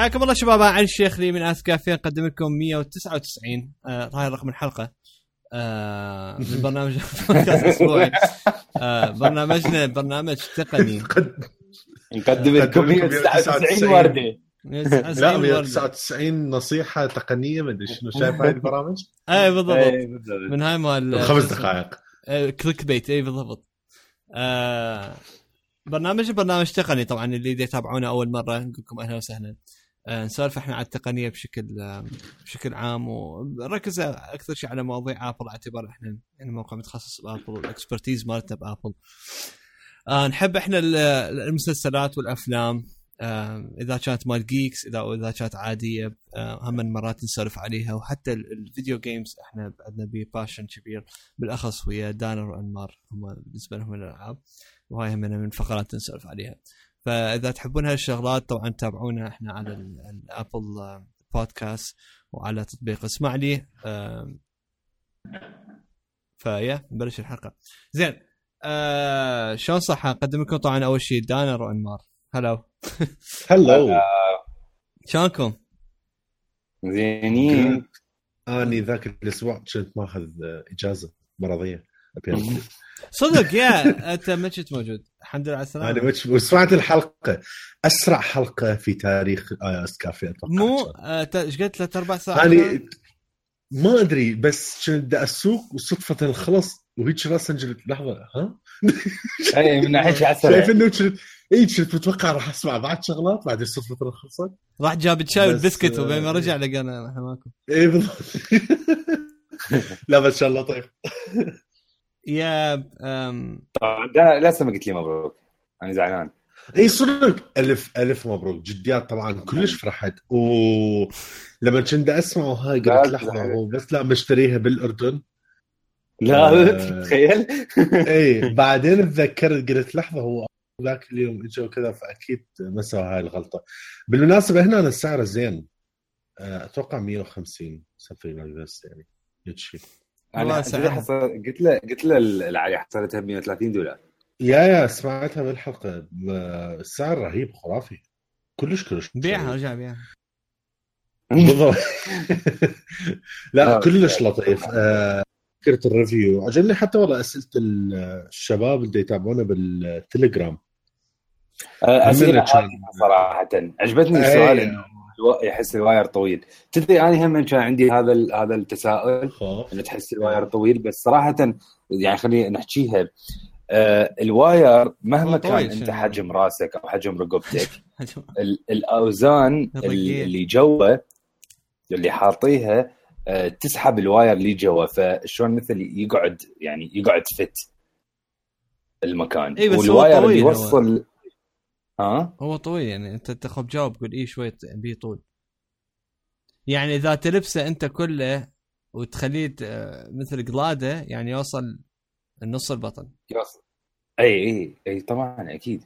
حياكم الله شباب عن الشيخ لي من اس كافيه نقدم لكم 199 آه هاي رقم الحلقة. آه من برنامج بودكاست أسبوعي. آه برنامجنا برنامج تقني. نقدم لكم 199 وردة. لا 199 نصيحة تقنية ما أدري شنو شايف هاي البرامج؟ اي بالضبط. من هاي مال خمس دقائق. كليك بيت اي بالضبط. آه برنامج برنامج تقني. طبعا اللي يتابعونا أول مرة نقول لكم أهلا وسهلا. آه نسولف إحنا عن التقنية بشكل آه بشكل عام ونركز أكثر شيء على مواضيع Apple اعتبار إحنا يعني موقع متخصص ب Apple وال expertise مالتنا ب Apple. آه نحب إحنا المسلسلات والأفلام آه إذا كانت مال geeks إذا إذا كانت عادية آه هم مرات نسولف عليها وحتى ال video games إحنا عندنا passion كبير. بالأخص ويا دانر وأنمار هم بالنسبة لهم الألعاب وهاي من الفقرات نسولف عليها. فإذا تحبون هالشغلات طبعا تابعونا إحنا على الابل بودكاست وعلى تطبيق اسمع لي فيا نبلش الحلقة. زين آه شلون صح أقدم لكم طبعا أول شيء دانر وانمار هلو هلو شلونكم؟ زينين. أني ذاك الأسبوع كنت ماخذ إجازة مرضية. صدق يا أنت ما كنت موجود. الحمد لله على السلامة. أنا وسمعت الحلقة. أسرع حلقة في تاريخ آي إس كافي أتوقع. مو إيش قلت؟ ثلاث أربع ساعات؟ يعني ما أدري بس كنت أسوق وصدفة خلص وهيك راسا قلت لحظة ها؟ اي من ناحية شايف إنه كنت اي كنت متوقع راح أسمع بعد شغلات؟ بعدين صدفة خلصت راح جاب الشاي والبسكت وبين ما رجع لقينا إحنا ماكو. اي بالضبط. لا بس إن شاء الله طيب. يا آم طبعا لسه ما قلت لي مبروك. أنا زعلان. إي صدق. ألف ألف مبروك. جديات طبعا كلش فرحت. ولما كنت أسمع هاي قلت لحظة هو بس لا مشتريها بالأردن. لا تخيل. إي بعدين تذكرت قلت لحظة هو ذاك اليوم اجى وكذا فأكيد ما سوى هاي الغلطة. بالمناسبة هنا السعر زين أتوقع 150 سفرين يعني هيك شيء أنا قلت له قلت له حصلتها ب 130 دولار. يا يا سمعتها بالحلقة. السعر رهيب خرافي. كلش كلش. بيعها رجع بيعها. بالضبط. لا كلش لطيف. فكرة الريفيو. عجبني حتى والله أسئلة الشباب اللي يتابعونا بالتليجرام. أسئلة صراحة. عجبتني السؤال. انه يحس ال wire طويل. تدري أنا هم كان عندي هذا هذا التساؤل إنه تحس ال wire طويل بس صراحة يعني خلينا نحكيها. آه ال wire مهما كان أنت حجم راسك أو حجم رقبتك الأوزان اللي جوا اللي حاطيها آه تسحب ال wire اللي جوا فشلون مثل يقعد يعني يقعد فت المكان. إيه وال wire اللي يوصل ها؟ هو طويل يعني انت تاخذ جواب تقول إيه شوية بيه طول. يعني إذا تلبسه أنت كله وتخليه مثل قلادة يعني يوصل النص البطن. يوصل. إي إي إي طبعا أكيد.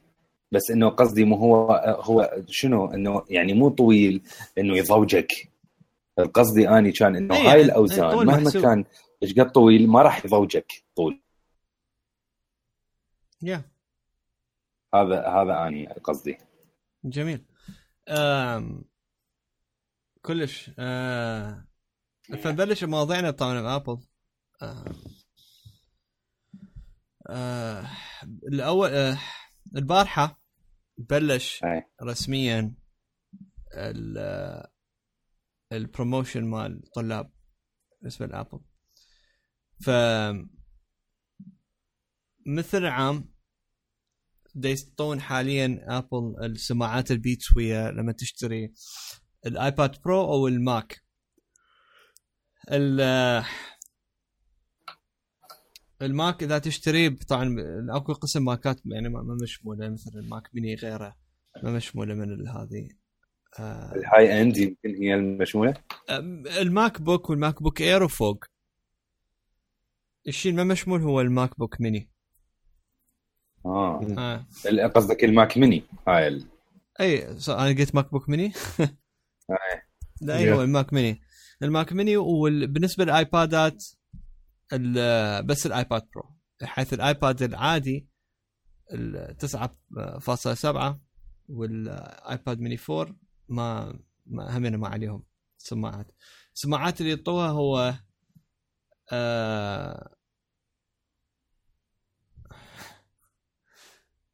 بس إنه قصدي مو هو هو شنو؟ إنه يعني مو طويل إنه يضوجك. قصدي أني كان إنه هاي الأوزان مهما محسوب. كان إيش قد طويل ما راح يضوجك طول. يا yeah. هذا هذا أني قصدي. جميل. آم... كلش آه... فنبلش مواضيعنا طبعا بابل آه... آه... الأول آه... البارحة بلش أي. رسميا ال... ال promotion مال الطلاب بالنسبة ل Apple. ف مثل عام ينطون حاليا Apple السماعات ال Beats ويا لما تشتري ال iPad Pro أو ال Mac ال Mac إذا تشتريه طبعا أكو قسم ماكات يعني ما مشمولة مثل ال Mac mini غيره ما مشمولة من هذه. آه ال high end يمكن هي المشمولة؟ ال MacBook وال MacBook Air وفوق. الشيء ما مشمول هو ال MacBook mini آه, آه. قصدك ال Mac mini هاي ال... أي أنا قلت MacBook mini. لا أي هو ال Mac mini. ال Mac mini وبالنسبه لل iPad ات بس ال iPad Pro حيث ال iPad العادي ال 9.7 وال iPad mini 4 ما ما همنا ما عليهم سماعات. السماعات اللي ينطوها هو آه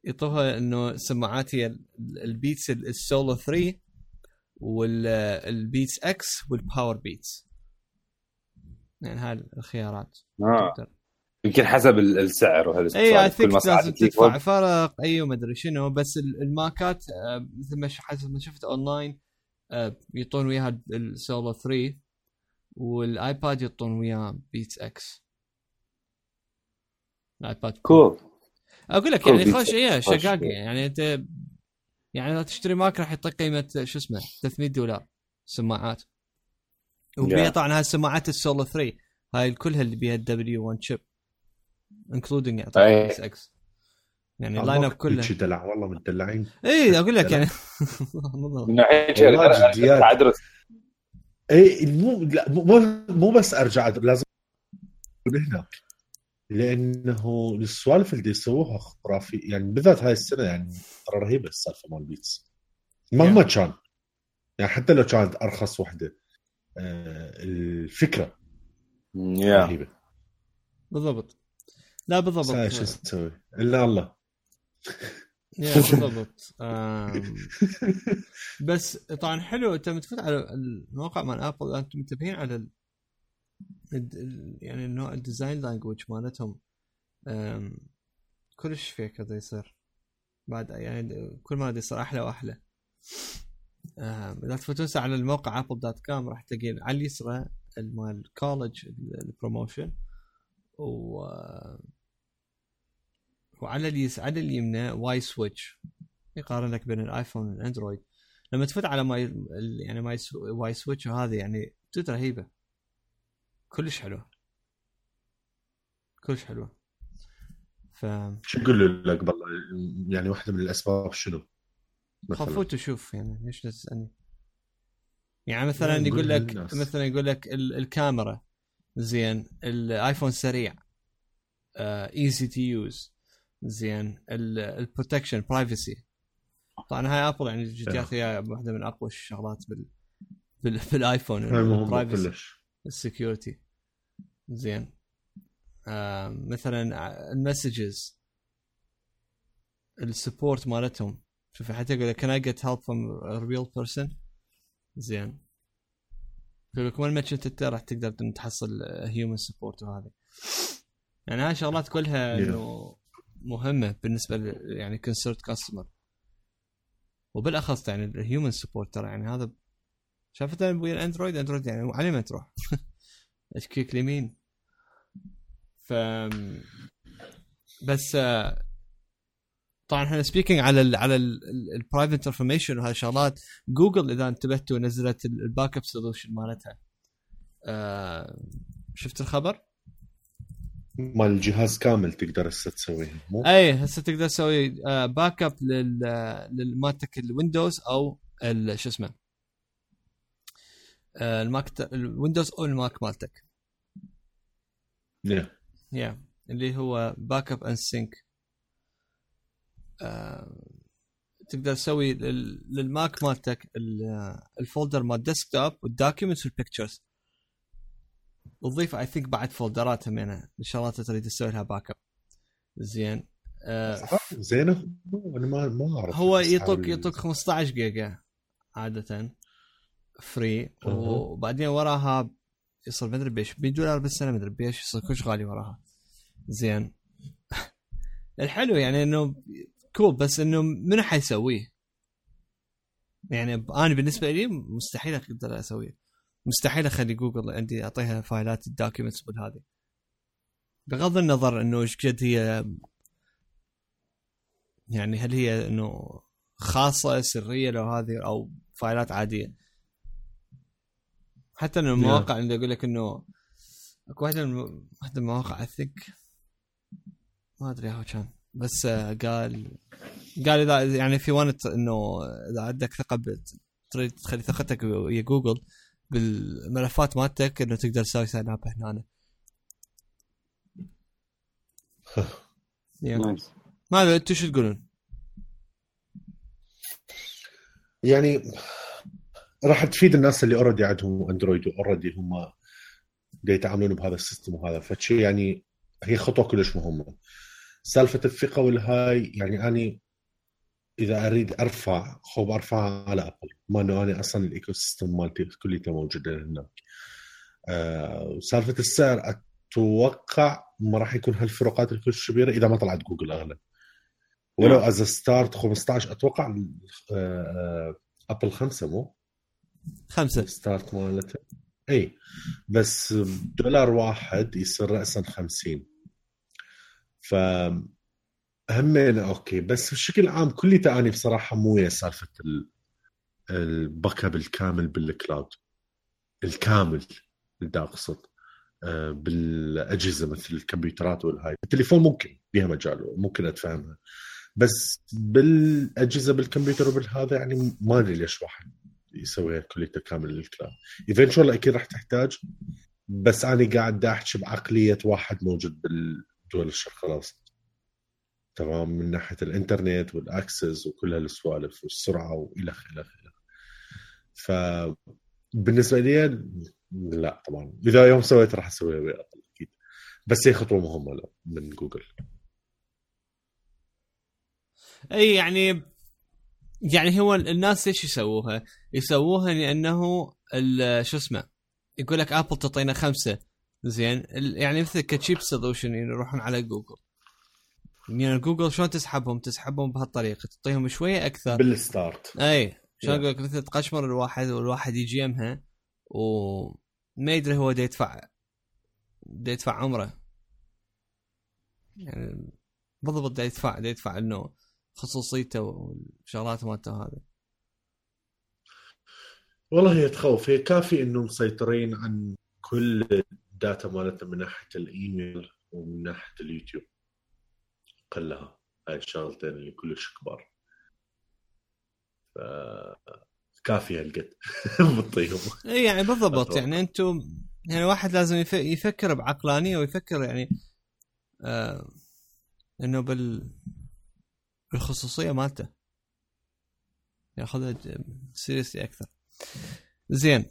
ينطوها إنه سماعات هي ال Beats ال Solo 3 وال BeatsX وال Powerbeats يعني هاي الخيارات. آه. يمكن حسب السعر وهذا اي I think لازم تدفع فرق. اي وما أدري شنو. بس الماكات آه، مثل ما حسب ما شفت اونلاين آه، يعطون وياها السولو 3 وال iPad يعطون وياه BeatsX. ال iPad. cool أقول لك يعني خوش إيه شقاق يعني. أنت يعني اذا تشتري Mac راح يعطيك قيمة شو اسمه 300 دولار سماعات. وبيها طبعا هاي السماعات السولو 3 هاي كلها اللي بيها ال W1 chip including يعطيك S X يعني ال line up كله دلع؟ والله متدلعين. اي أقول لك يعني. اي مو لا مو مو بس أرجع لازم هناك لأنه السوالف اللي يسووها خرافي يعني بالذات هاي السنة يعني ترى رهيبة السالفة مال بيتس. مهما yeah. كان. يعني حتى لو كانت أرخص وحدة آه الفكرة yeah. رهيبة. بالضبط. لا بالضبط. شو تسوي؟ إلا الله. يا بالضبط. بس طبعا حلو. أنت متفق على الموقع مال ابل أنتم منتبهين على. يعني النوع ال design language مالتهم كلش فيك هذا يصير. بعد يعني كل ما يصير أحلى وأحلى. إذا تفوتون على الموقع ابل dot com راح تلاقي على اليسرى مال college ال promotion و وعلى اليس على اليمنى why switch يقارن لك بين الآيفون والأندرويد. لما تفوت على my يعني my why switch وهذه يعني جد رهيبه كلش حلوة. كلش حلوة. ف شو يقول لك بالله؟ يعني واحدة من الأسباب شنو؟ خفوت وشوف يعني ليش تسألني؟ يعني مثلا يقول لك مثلا يقول لك الكاميرا زين الايفون سريع easy to use زين ال protection privacy طبعا هاي ابل يعني جت فيها واحدة من أقوى الشغلات بال, بال... بالآيفون ال privacy ال security زين. آه مثلا ال messages. ال support مالتهم. شوف حتى يقول لك can I get help from real person زين. يقول لك وين ما كنت انت راح تقدر تحصل human support وهذا يعني هاي شغلات كلها إنه مهمة بالنسبة ل يعني concerned customer وبالأخص يعني الهيومن سبورت ترى يعني هذا شافت ويا الأندرويد؟ اندرويد يعني على ما تروح. اشكيك اليمين. ف بس طبعا إحنا سبيكينج على ال على البرايفت انفورميشن وهاي الشغلات. جوجل إذا انتبهتوا نزلت الباك اب سولوشن مالتها. آه، شفت الخبر؟ مال الجهاز كامل تقدر هسه تسويه مو؟ أي هسه تقدر تسوي backup مالتك الويندوز أو شو اسمه آه، الماك الويندوز أو الماك مالتك. يا يا اللي هو Backup and Sync تقدر تسوي للماك مالتك ال folder مال desktop وال documents وال pictures وتضيف anything بعد فولدرات همينه الشغلات تريد تسوي لها backup زين. آه زين. أنا ما ما أعرف هو يعطوك يعطوك 15 جيجا عادة. free وبعدين وراها يصير ما أدري بيش 100 دولار بالسنة ما أدري بيش يصير كلش غالي وراها. زين. الحلو يعني إنه cool بس إنه منو حيسويه؟ يعني أنا بالنسبة لي مستحيل أقدر أسويه. مستحيل أخلي جوجل عندي أعطيها فايلات ال documents هذه. بغض النظر إنه إيش قد هي يعني هل هي إنه خاصة سرية لو هذه أو فايلات عادية. حتى إنه المواقع اللي أقول لك إنه أكو واحدة من واحدة من المواقع اثق ما أدري هو كان. بس قال قال إذا يعني في وانت إنه إذا عندك ثقة تريد تخلي ثقتك ويا جوجل بالملفات مالتك إنه تقدر تسوي sign up هنا. يعني. ما أدري أنتم شو تقولون؟ يعني راح تفيد الناس اللي already عندهم اندرويد و already هم يتعاملون بهذا ال system وهذا. فشي يعني هي خطوة كلش مهمة. سالفة الثقة والهاي يعني أني إذا أريد أرفع خو ارفعها على ابل ما إنه أنا أصلا ال ecosystem مالتي كليته موجودة هناك. أه سالفه السعر أتوقع ما راح يكون هالفروقات الكلش كبيرة إذا ما طلعت جوجل أغلى. ولو as start 15 أتوقع ابل آه، آه، خمسة مو؟ خمسة. start مالته. إي بس دولار واحد يصير راسا 50 ف همين أوكي بس بشكل عام كلي اني بصراحة مو ويا سالفة ال backup الكامل بال cloud. الكامل بدي أقصد آه، بالأجهزة مثل الكمبيوترات والهاي. التليفون ممكن بها مجال ممكن أتفهمها. بس بالأجهزة بالكمبيوتر وبالهذا يعني ما أدري ليش واحد يسويها كليته كامل لل cloud eventually أكيد راح تحتاج بس أنا قاعد احكي بعقلية واحد موجود بالدول الشرق الأوسط. تمام؟ من ناحية الإنترنت وال access وكل هالسوالف والسرعة وإلى آخره ف بالنسبة لي لا طبعا. إذا يوم سويت راح أسويها أكيد. بس هي خطوة مهمة من جوجل. إي يعني يعني هو الناس إيش يسووها؟ يسووها لأنه شو اسمه؟ يقول لك ابل تعطينا خمسة. زين يعني مثل ك cheap solution يروحون على جوجل يعني جوجل شلون تسحبهم؟ تسحبهم بهالطريقة تعطيهم شوية أكثر. بال start. أي شلون أقول لك؟ مثل تقشمر الواحد والواحد يجي يمها وما يدري هو دا يدفع دا يدفع عمره. يعني بالضبط دا يدفع دا يدفع انه خصوصيته والشغلات مالته هذه والله هي تخوف هي كافي إنه مسيطرين عن كل ال data مالتنا من ناحية الإيميل ومن ناحية اليوتيوب. كلها هاي الشغلتين اللي كلش كبار. ف كافي هالقد. بتطيهم. إي يعني بالضبط يعني أنتم يعني واحد لازم يفكر بعقلانية ويفكر يعني آه إنه بال بالخصوصيه مالته. ياخذها seriously أكثر. زين.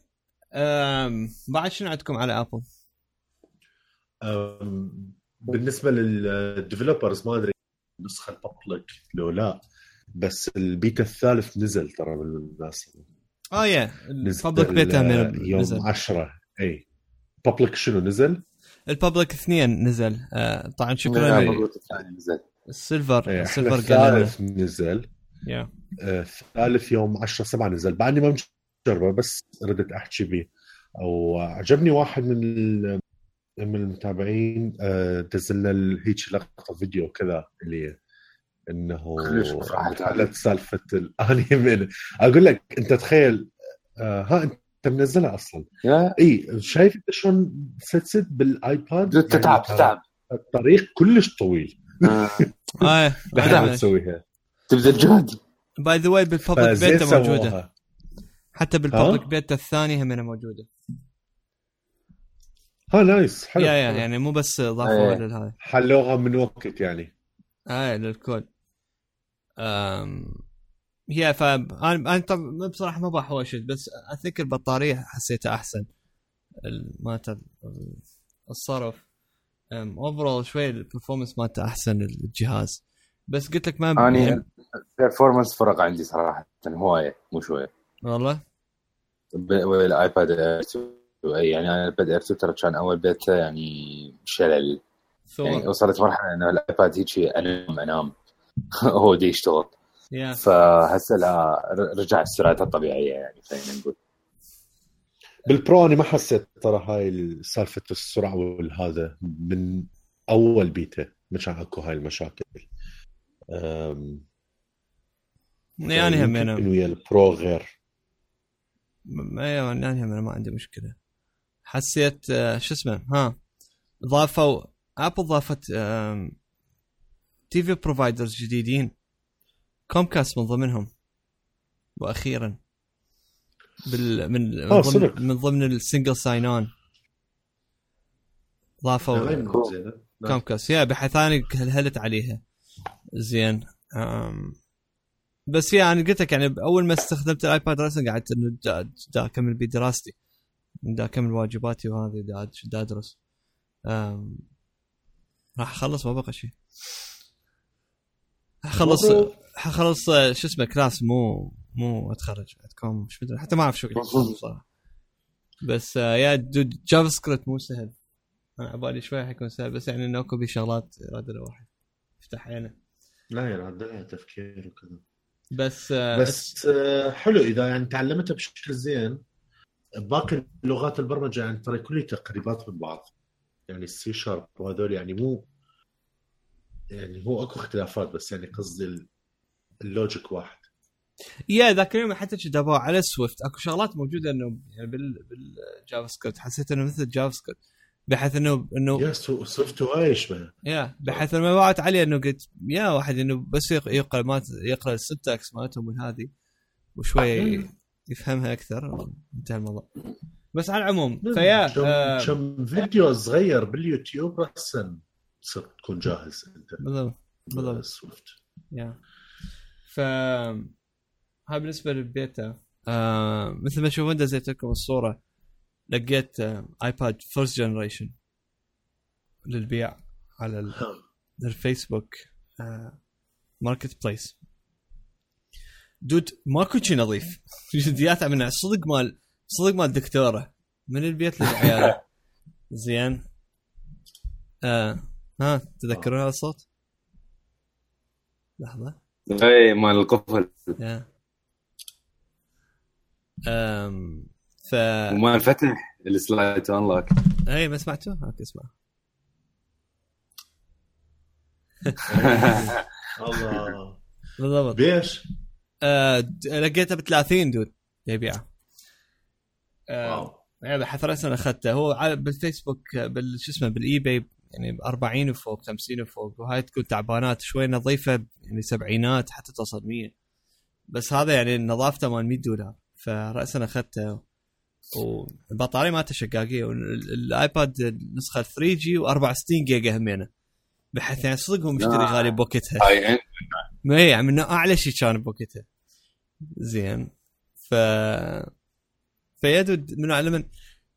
بعد شنو عندكم على ابل؟ بالنسبة لل developers ما أدري النسخه ال public لو لا بس البيتا الثالث نزل ترى بالمناسبه آه يا. ال public beta يوم 10 إي. public شنو نزل؟ ال public اثنين نزل. آه طبعا شكرا. نزل. السيلفر إيه، السيلفر الثالث نزل. Yeah. الثالث يوم 10 7 نزل. بعدني ما مجربه بس ردت أحكي به وعجبني واحد من من المتابعين آه، دزلنا هيك لقطة فيديو كذا اللي إنه على سالفة الانمي أقول لك أنت تخيل آه ها أنت منزلها أصلا. إي شايف أنت شلون ستست بالآيباد؟ تتعب يعني تتعب. الطريق كلش طويل. آه آه تسويها. تبذل جهد by the way بال public beta موجودة. حتى بال public beta الثاني هم موجودة. ها nice حلو. yeah yeah يعني مو بس ضافوها للهاي حلوها من وقت يعني. اي للكل. أم... هي ف أنا طب بصراحة ما بحوشت بس أذكر البطاريه حسيتها أحسن. مالت الصرف. overall شوي ال performance مالته أحسن الجهاز بس قلت لك ما أنا ال performance فرق عندي صراحة هواية مو شوية. والله؟ والآيباد Air 2 يعني أنا الايباد Air 2 ترى كان أول بيتا يعني شلل. يعني وصلت مرحلة إنه الآيباد هيك أنام أنام. هو دي يشتغل. Yeah. فهسه لا رجع السرعة الطبيعية يعني خلينا نقول. بال Pro أنا ما حسيت ترى هاي سالفة السرعة والهذا من أول بيتا ما كان أكو هاي المشاكل. أم... يعني هم أنا ويا ال Pro غير. أيوه يعني هم ما عندي مشكلة. حسيت آه، شو اسمه؟ ها ضافوا ابل ضافت TV providers جديدين. كومكاست من ضمنهم. وأخيرا بال من من ضمن, من ضمن ال single sign-on ضافوا كومكاست yeah بحيث أنا هلهلت عليها. زين. أم بس يعني قلت لك يعني أول ما استخدمت الآيباد رسم قعدت إنه دا أكمل بدراستي دا أكمل واجباتي وهذه دا, دا أدرس. راح أخلص ما بقى شيء. حخلص حخلص شو اسمه class مو مو أتخرج بعد. كومش مدري. حتى ما أعرف شو صراحة. بس آه، yeah dude JavaScript مو سهل. أنا على بالي شوي حيكون سهل بس يعني انه اكو شغلات راد الواحد. يفتح عينه. لا يراد لها تفكير وكذا. بس آه بس آه حلو. إذا يعني تعلمتها بشكل زين باقي لغات البرمجة يعني ترى كلها تقريبات من بعض. يعني السي شارب وهذول يعني مو يعني هو أكو اختلافات بس يعني قصدي ال logic واحد. yeah ذاك اليوم حتى كتبوه على Swift. أكو شغلات موجودة إنه يعني بال JavaScript حسيت إنه مثل JavaScript بحيث إنه إنه yeah Swift وايد يشبه yeah بحيث إنه ما وعدت عليه إنه قلت يا واحد إنه بس يقرأ ما يقرأ ال syntax مالتهم من هذه وشوي يفهمها أكثر. انتهى الموضوع. بس على العموم فيا كم آه فيديو صغير باليوتيوب راسا تصير تكون جاهز أنت. بالضبط بالضبط. Swift. Yeah. ف هاي بالنسبة للبيتا آه مثل ما تشوفون دزيت لكم الصورة لقيت آه ايباد first generation للبيع على الفيسبوك آه Marketplace دود ماكو شيء نظيف. فيديوهات من صدق مال صدق مال دكتورة. من البيت للعيال. زين. آه ها تذكرون هذا الصوت؟ لحظة. اي مال القفل. ف ومال فتح السلايد انلوك اي ما سمعته؟ أوكي اسمع. الله بالضبط. بيش؟ آه لقيته ب 30 dude يبيعه آه يعني راسا أخذته. هو بالفيسبوك بال شو اسمه بال eBay يعني 40 وفوق 50 وفوق. وهاي تكون تعبانات شوي نظيفة يعني سبعينات حتى توصل 100 بس هذا يعني نظافته مال 100 دولار. فراسا اخذته والبطاريه مالته شقاقية والآيباد نسخة 3G و64 جيجا همينة. بحيث يعني صدق هو مشتري غالي بوكيتها ما هي يعني من أعلى شيء كان بوكيتها زين. ف فيدو من على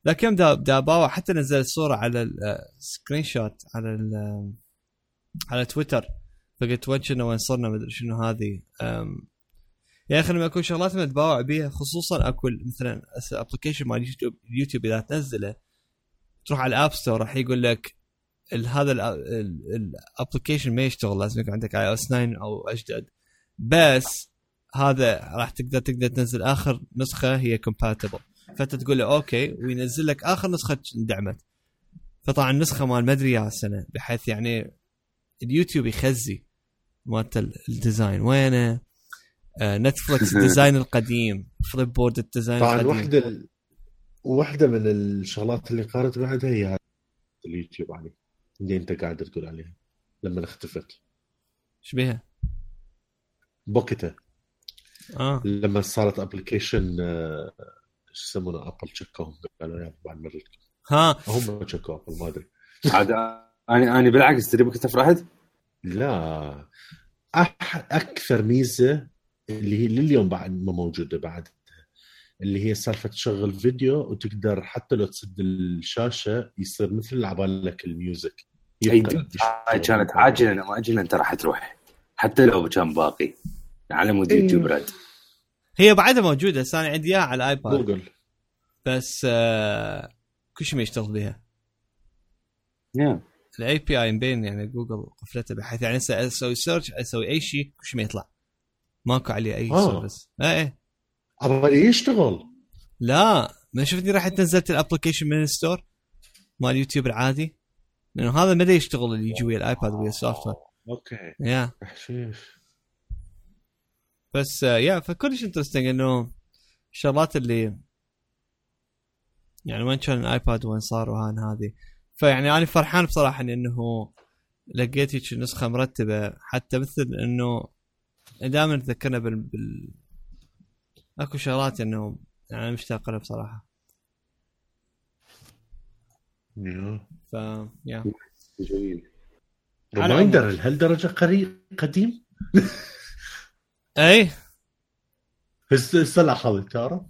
ذاك يوم دا, دا باوع؟ حتى نزل الصورة على السكرين شوت على على تويتر. فقلت وين كنا وين صرنا؟ مدري شنو هذه. يا أخي لما أكون شغلات متباوع بيها خصوصا اكو مثلا ابلكيشن مال يوتيوب يوتيوب إذا تنزله تروح على ال App Store راح يقول لك هذا ال application ما يشتغل لازم يكون عندك iOS 9 أو أجدد. بس هذا راح تقدر تقدر تنزل آخر نسخة هي compatible فأنت تقول له okay وينزل لك آخر نسخة اندعمت فطبعا النسخة مال ما أدري يا سنة بحيث يعني اليوتيوب يخزي مالت ال design وينه؟ نتفلكس ال design القديم فليب بورد ال design طبعا القديم. واحدة واحدة من الشغلات اللي قارت بعدها هي اليوتيوب يعني اللي انت قاعد تقول عليها لما اختفت. إيش بيها؟ بوكيتا. آه. لما صارت ابلكيشن آه إيش يسمونه؟ ابل شكوهم قالوا يا بعد مرتكم ها. هم شكوا ابل ما أدري. عاد أنا أنا بالعكس تدري بك فرحت؟ لا. أح أكثر ميزة اللي هي لليوم بعد ما موجودة بعد اللي هي سالفة تشغل فيديو وتقدر حتى لو تسد الشاشة يصير مثل عبالك ال music. كانت عاجلا ام اجلا أنت راح تروح. حتى لو كان باقي. على مود يوتيوب رد هي بعدها موجودة بس أنا عندي إياها على الايباد جوجل. بس آه كل شيء ما يشتغل بها yeah. ال API مبين يعني جوجل قفلته بحيث يعني أسوي search أسوي أي شيء كل شيء ما يطلع. ماكو عليه أي آه. سيرفس إيه إيه. أبغى يشتغل. لا ما شفتني رحت نزلت الابلكيشن من الستور مال يوتيوب العادي. لأنه هذا ما يشتغل اللي يجي ويا الآيباد ويا السوفت وير أوكي. يا. حشيش بس يا فكلش انترستنج إنه الشغلات اللي يعني وين كان الآيباد وين صار وهان هذه. فيعني أنا فرحان بصراحة إنه لقيت هيك نسخة مرتبة حتى مثل إنه دائما تذكرنا بال, بال... أكو شغلات إنه يعني مشتاق لها بصراحة. ف يا. جميل. ريمايندر لهالدرجه قريب قديم؟ اي هسه لاحظت تعرف؟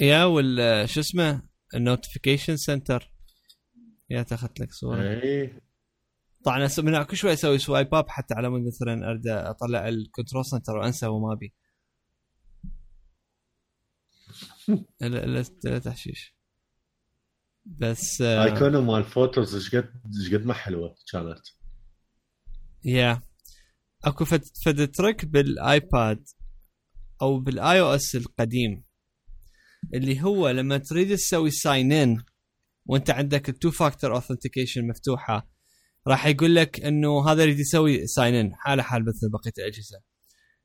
يا وال شو اسمه النوتيفيكيشن سنتر. Yeah اخذت لك صورة. اي طبعا من كل شوي أسوي swipe up حتى على مود مثلا أرد أطلع ال control center وأنسى وما أبي. لا لا تحشيش. بس أيقونة مال Photos إيش قد إيش قد ما حلوة كانت. yeah أكو فد, فد trick بالآيباد أو بال iOS القديم اللي هو لما تريد تسوي sign in وأنت عندك ال two factor authentication مفتوحة راح يقول لك إنه هذا يريد يسوي sign in حاله حال مثل بقية الأجهزة.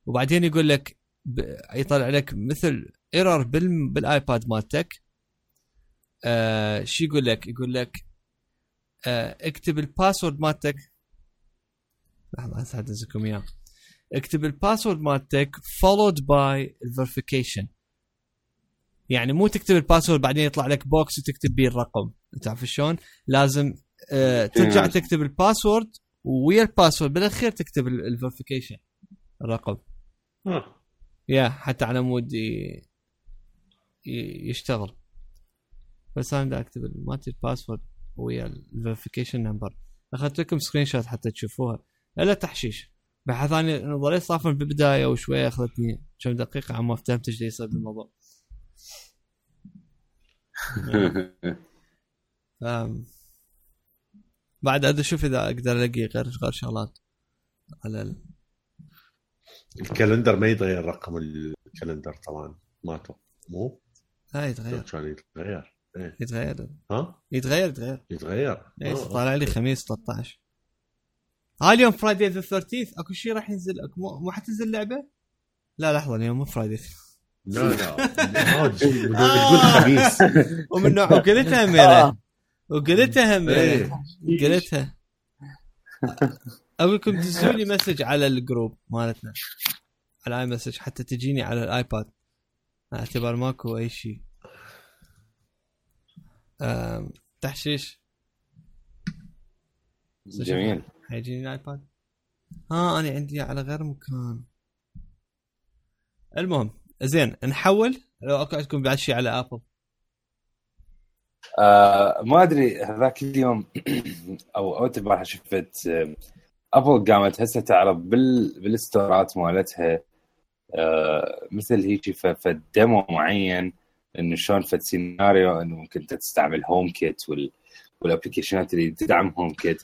وبعدين يقول لك يطلع لك مثل error بالآيباد مالتك. آه شو يقول لك؟ يقول لك آه اكتب ال password مالتك. لحظة هسه ادزكم إياه. اكتب ال password مالتك followed by verification. يعني مو تكتب ال password بعدين يطلع لك box وتكتب بيه الرقم. تعرف شلون؟ لازم آه ترجع تكتب ال password ويا ال password بالاخير تكتب ال verification الرقم. Yeah حتى على مود يشتغل. بس أنا أكتب مالتي ال password ويا ال verification number أخذت لكم screenshot حتى تشوفوها. لا تحشيش. بحيث اني ظليت صافن بالبداية وشوية أخذتني كم دقيقة على ما فهمت إيش يصير بالموضوع. بعد هذا أشوف إذا أقدر ألاقي غير غير شغلات على ال... ال calendar ما يتغير رقم ال calendar طبعا. مالته مو؟ لا يتغير. كان يتغير؟ إيه. يتغير. ها؟ يتغير يتغير. يتغير. إيه طالع لي خميس 13 ها اليوم فرايدي ذا 13 أكو شيء راح ينزل؟ مو, مو حتنزل لعبة؟ لا لحظة اليوم مو فرايدي لا لا. تقول خميس. ومن نوع وقلتها ميرا وقلتها ميرا قلتها. أقول لكم دزوا لي مسج على الجروب مالتنا. على الاي مسج. حتى تجيني على الآيباد. اعتبر ماكو أي شيء تحشيش. جميل. حيجيني الآيباد؟ ها أنا عندي على غير مكان. المهم زين نحول. لو أكو عندكم بعد شيء على ابل آه ما أدري هذاك اليوم أو أو البارحه شفت ابل قامت هسه تعرض بال بالستورات مالتها آه مثل هيك ف demo معين إنه شلون فد سيناريو إنه ممكن أنت تستعمل HomeKit وال وال application ات اللي تدعم HomeKit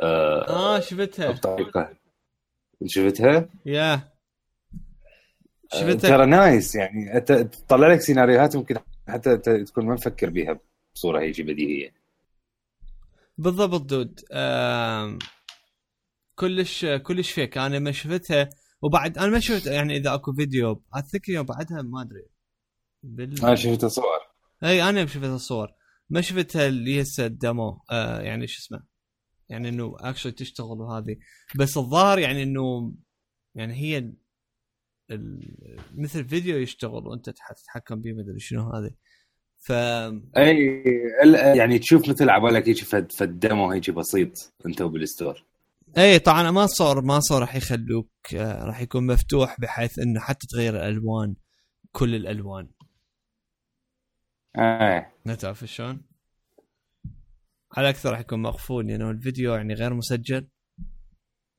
آه, آه شفتها. بطريقة. شفتها؟ yeah آه، شفتها. ترى nice يعني. أنت تطلع لك سيناريوهات ممكن حتى تكون ما مفكر بيها. بصوره هيك بديهية. بالضبط dude. آه كلش كلش فيك أنا ما شفتها. وبعد أنا ما شفت يعني إذا أكو فيديو. أتذكر بعدها ما أدري. بال... أنا شفت الصور. إي أنا شفت الصور. ما شفتها اللي هسه ال demo آه يعني شو اسمه. يعني إنه actually تشتغل وهذه بس الظاهر يعني إنه يعني هي ال... ال... مثل فيديو يشتغل وأنت تتحكم به مدري شنو هذه ف اي يعني تشوف مثل عبالك هيك فد فال demo هيك بسيط انت وبال store. اي طبعا ما صار ما صار راح يخلوك آه، راح يكون مفتوح بحيث إنه حتى تغير الألوان كل الألوان. إيه ما تعرف شلون؟ على أكثر راح يكون مقفول لأنه يعني الفيديو يعني غير مسجل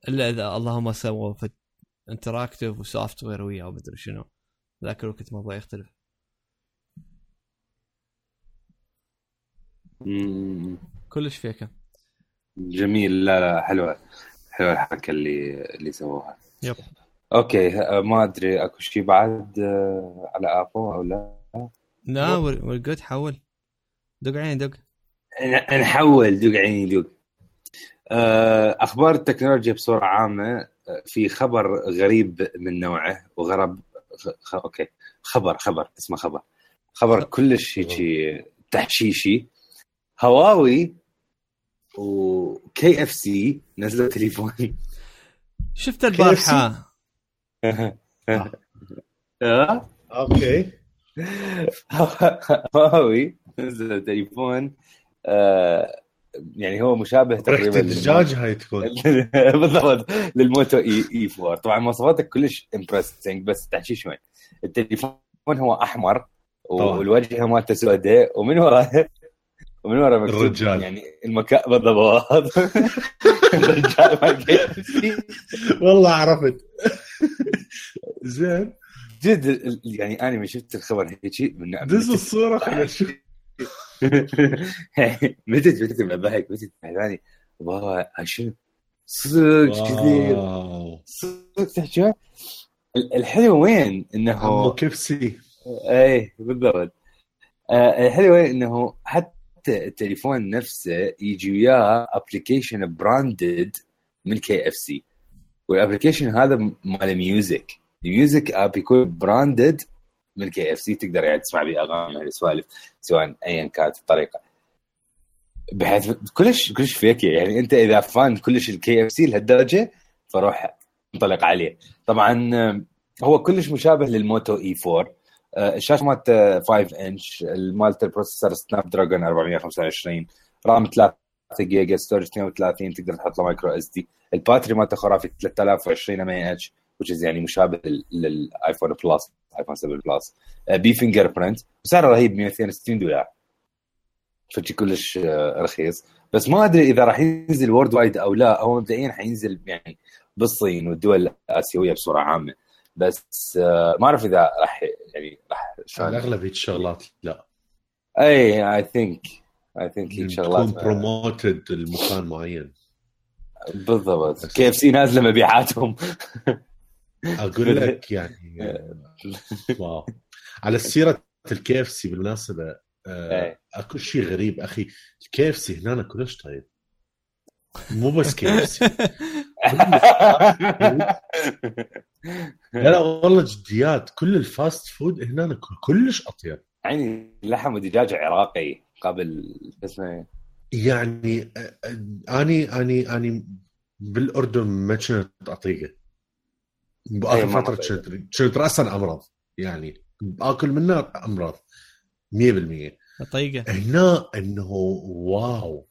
إلا إذا اللهم سووا interactive و software وياه ومدري شنو. ذاك الوقت الموضوع يختلف. كلش fake ه جميل. لا لا حلوة. حلوة الحركة اللي اللي سووها. yep. Okay أه، ما أدري أكو شيء بعد أه، على ابل أو لا؟ لا we're good حول. دق عيني دق. نحول دق عيني دق. أه، أخبار التكنولوجيا بصورة عامة في خبر غريب من نوعه وغرب خ... okay. خبر خبر اسمه خبر. خبر كلش هيك تحشيشي. هواوي و KFC نزلوا تليفون شفت البارحة؟ okay. هواوي نزل تليفون آه يعني هو مشابه تقريبا الدجاج هاي تكون بالضبط لل Moto E E4 طبعا مواصفاته كلش impressing بس تحكي شوي. التليفون هو أحمر والوجه مالته سوداء ومن وراه ومن ورا مكتوب الرجال. يعني المكان بالضبط. الرجال والله عرفت. زين. جد يعني أنا من شفت الخبر هيك من دز الصورة خلينا نشوف. متت متت من الضحك؟ متت ثاني بابا شنو صدق كثير. صدق تحكي؟ الحلو وين؟ إنه عمو كبسي إيه بالضبط. آه، الحلو وين؟ إنه حتى التليفون نفسه يجي وياه application branded من KFC وال application هذا مال music ال music app يكون branded من KFC تقدر يعني تسمع به أغاني يعني سوالف سواء ايا كانت الطريقة. بحيث كلش كلش fake يعني أنت إذا fan كلش ال KFC لهالدرجة فروح انطلق عليه. طبعا هو كلش مشابه لل Moto E4 الشاشه مالته 5 انش مالته ال processor Snapdragon 425 RAM 3 جيجا storage 32 تقدر تحط له micro SD. ال battery مالته خرافي 3020 ام اتش is يعني مشابه لل iPhone Plus iPhone 7 Plus. بي fingerprint وسعره رهيب 262 دولار. فشي كلش آه، رخيص. بس ما أدري إذا راح ينزل worldwide أو لا. هو مبدئيا حينزل يعني بالصين والدول الآسيوية بصورة عامة. بس آه، ما أعرف إذا راح يعني راح على هيك الشغلات لا. إي I think I think هيك شغلات. تكون promoted لمكان معين. بالضبط. KFC نازلة مبيعاتهم. أقول لك يعني wow. على سيرة ال KFC بالمناسبة آه، أكو شيء غريب أخي. ال KFC هنا كلش طيب. مو بس KFC. لا لا والله جديات. كل ال fast food هنا كلش أطيب. يعني لحم ودجاج عراقي قبل اسمه؟ يعني أني أني أني بالأردن ما كنت أطيقه. بآخر فترة كنت كنت راسا أمراض يعني اكل منه أمراض 100% طيقه هنا إنه واو.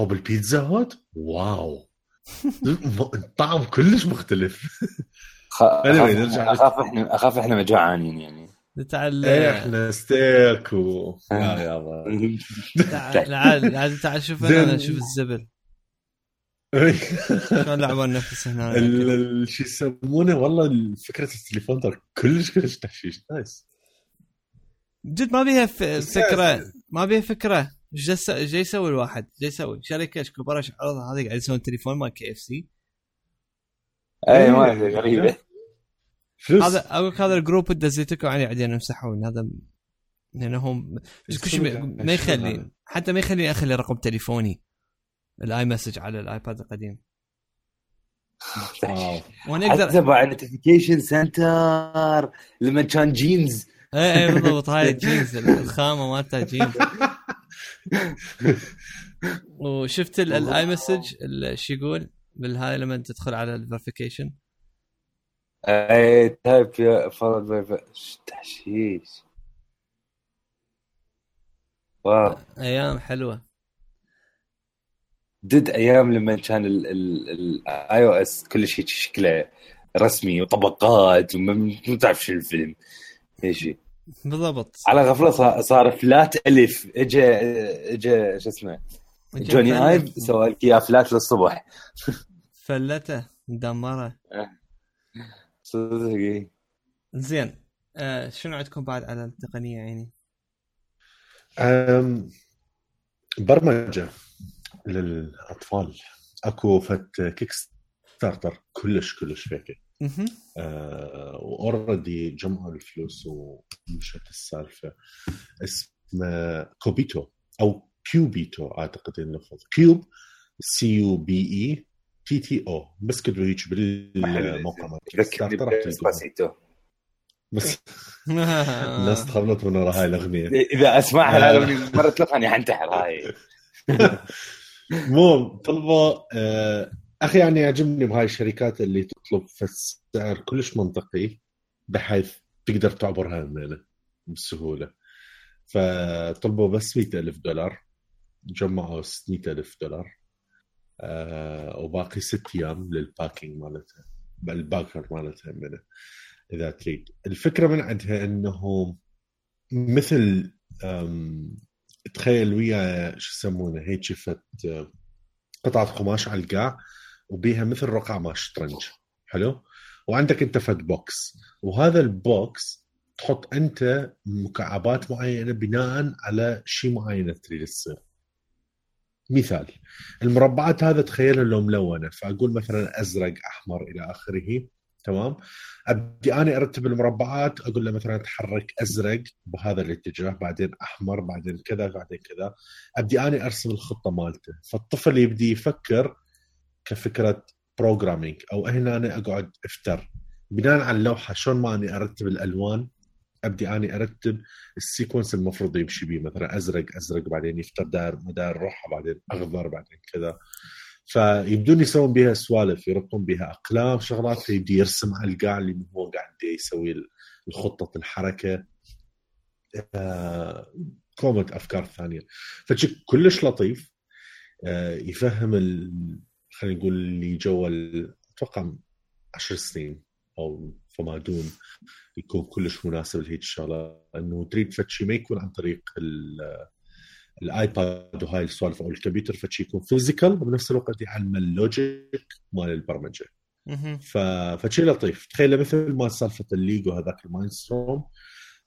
هو بالبيتزا هوت؟ واو. الطعم كلش مختلف. اخاف إحنا أخاف إحنا مجوعانين يعني. تعال إيه إحنا ستيك و لا يابا تعال تعال شوف أنا شوف الزبل. شلون لعبوا النفس هنا؟ شو يسمونه؟ والله فكرة التليفون ترى كلش كلش تحشيش. نايس جد ما بيها فكرة. ما بيها فكرة. إيش جاي يسوي الواحد؟ جاي يسوي شركة كوبريشن هذه قاعد يسوون تليفون مال كي اف سي اي ما غريبة. هذا أقول هذا الجروب دزيتكم عليه بعدين يمسحون. هذا لأنهم كل شيء ما يخلي حتى ما يخليني اخلي رقم تليفوني. الآي مسج على الآيباد القديم. وأنا أقدر حتى على نوتيفيكيشن سنتر لما كان جينز اي اي بالضبط. هاي جينز الخامة مالتها جينز وشفت الاي مسج شو يقول بالهاي لما تدخل على الفيريفيكيشن اي تايب يا فرض تحشيش؟ واو. أيام حلوة. دد أيام لما كان الاي أو اس كل شيء شكله رسمي وطبقات وما تعرف شو الفيلم. إيش بالضبط. على غفلة صار فلات ألف. اجى اجى شو اسمه؟ جوني آيف سوى لك اياه فلات للصبح. فلته. مدمره صدق زين. آه شنو عندكم بعد على التقنية يعني؟ برمجة للأطفال. أكو فت Kickstarter كلش كلش فكرة آه و already جمعوا الفلوس ومشت السالفة. اسمه Cubetto أو Cubetto أعتقد اللفظ cube C U B E تي تي أو بس كتبوا هيك بالموقع مال بس الناس تخبلت من ورا هاي الأغنية. اذا أسمعها الأغنية مرة تلقاني حنتحر هاي. مو طلبوا آه أخي يعني يعجبني بهاي الشركات اللي تطلب في السعر كلش منطقي بحيث تقدر تعبر هاي الميله بسهولة. فطلبوا بس مئة ألف دولار جمعوا 600 ألف دولار آه وباقي ست أيام لل backing مالتها ال backer مالتها منه إذا تريد. الفكرة من عندها أنه مثل تخيل ويا شو يسمونه هيك شفت قطعة قماش على القاع وبيها مثل رقع مال شطرنج حلو؟ وعندك انت فد box. وهذا ال box تحط انت مكعبات معينة بناء على شيء معين تريد تصير. مثال المربعات هذا تخيلها لو ملونة فأقول مثلا أزرق أحمر إلى آخره تمام؟ أبدي أنا أرتب المربعات أقول له مثلا تحرك أزرق بهذا الاتجاه بعدين أحمر بعدين كذا بعدين كذا. أبدي أنا أرسم الخطة مالته. فالطفل يبدي يفكر كفكرة بروجرامينج أو هنا أنا أقعد أفتر. بناء على اللوحة شلون ما أني أرتب الألوان أبدي أني أرتب ال sequence المفروض يمشي به مثلا أزرق أزرق بعدين يفتر داير مدار روحه بعدين أخضر بعدين كذا. فيبدون يسوون بها سوالف يربطون بها أقلام شغلات فيبدي يرسم على القاع اللي هو قاعد يسوي الخطة الحركة. آه كومة أفكار ثانية. فشي كلش لطيف. آه يفهم خلينا نقول اللي جوا أتوقع 10 سنين أو فما دون يكون كلش مناسب لهيك الشغلة. إنه تريد فد ما يكون عن طريق ال iPad وهاي السوالف أو الكمبيوتر فشي يكون physical وبنفس الوقت يعلم ال logic مال البرمجة. ف... فشي لطيف. تخيل مثل ما سالفة الليجو هذاك ال Mindstorm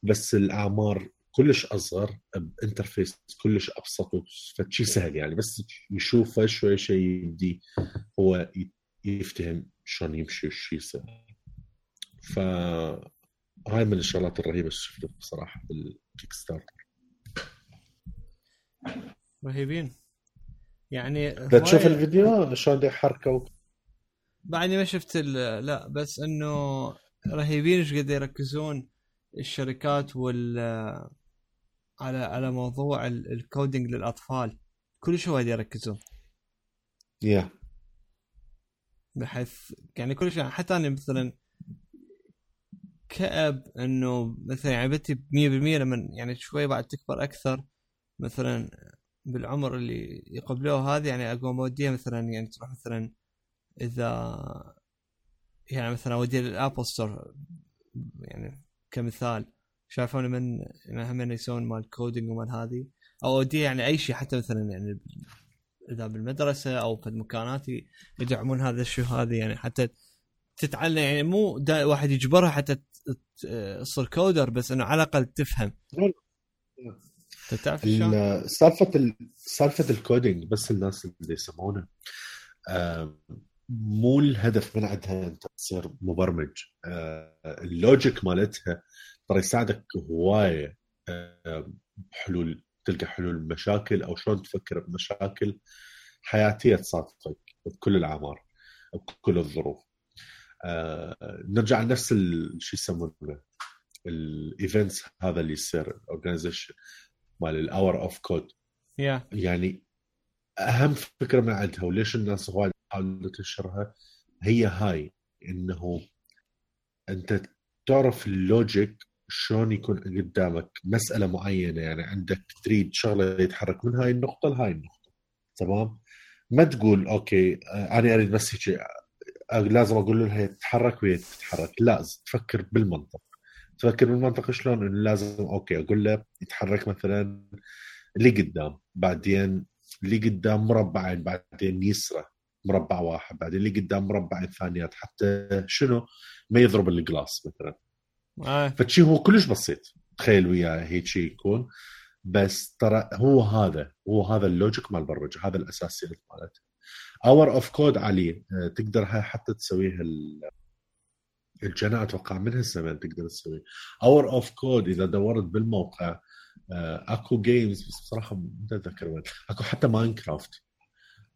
بس الأعمار كلش أصغر ب interface كلش أبسط فشي سهل يعني بس يشوفه شوي شوي يبدي هو يفتهم شلون يمشي وش يصير. ف هاي من الشغلات الرهيبة اللي شفتها بصراحة بال Kickstarter رهيبين. يعني تشوف الفيديو شلون يحركوا بعدني ما شفت لا بس إنه رهيبين إيش قد يركزون الشركات وال على على موضوع ال coding للأطفال. كل شيء وايد يركزون. يا yeah. بحيث يعني كل شيء حتى أنا مثلا كأب إنه مثلا يعني بنتي 100% لما يعني شوي بعد تكبر أكثر مثلا بالعمر اللي يقبلوه هذه يعني اقوم اوديها مثلا يعني تروح مثلا إذا يعني مثلا أوديها لل Apple Store يعني كمثال. شافوني من هم يسوون مال coding ومال هذه. أو اوديها يعني أي شيء حتى مثلا يعني إذا بالمدرسة أو في المكانات يدعمون هذا الشيء هذه يعني حتى تتعلم يعني مو واحد يجبرها حتى تصير coder بس إنه على الأقل تفهم. تعرف سالفة سالفة ال coding بس الناس اللي يسمونه مو الهدف من عندها انت تصير مبرمج. ال logic مالتها ترى يساعدك هواية بحلول تلقى حلول مشاكل أو شلون تفكر بمشاكل حياتية تصادفك بكل الأعمار بكل الظروف. آه نرجع لنفس شو يسمونه ال events هذا اللي يصير ال organization مال ال Hour of Code يعني أهم فكرة من عندها وليش الناس هواي تحاول تنشرها هي هاي إنه أنت تعرف ال logic شلون يكون قدامك مسألة معينة؟ يعني عندك تريد شغلة يتحرك من هاي النقطة لهاي النقطة. تمام؟ ما تقول okay أنا أريد بس هيك لازم أقول لها تتحرك وهي تتحرك. لا تفكر بالمنطق. تفكر بالمنطق شلون؟ إنه لازم okay أقول له يتحرك مثلا اللي قدام بعدين اللي قدام مربعين بعدين يسرى مربع واحد بعدين اللي قدام مربعين ثانيات حتى شنو؟ ما يضرب ال glass مثلا. آه. فشي هو كلش بسيط. تخيل وياه هيك شيء يكون. بس ترى هو هذا هو هذا ال logic مال البرمجه هذا الأساسيات مالته. Hour of Code عليه تقدر هاي حتى تسويها إلنا أتوقع من هالزمن تقدر تسوي Hour of Code إذا دورت بالموقع آه، أكو games بس بصراحة ما أتذكر وين. أكو حتى Minecraft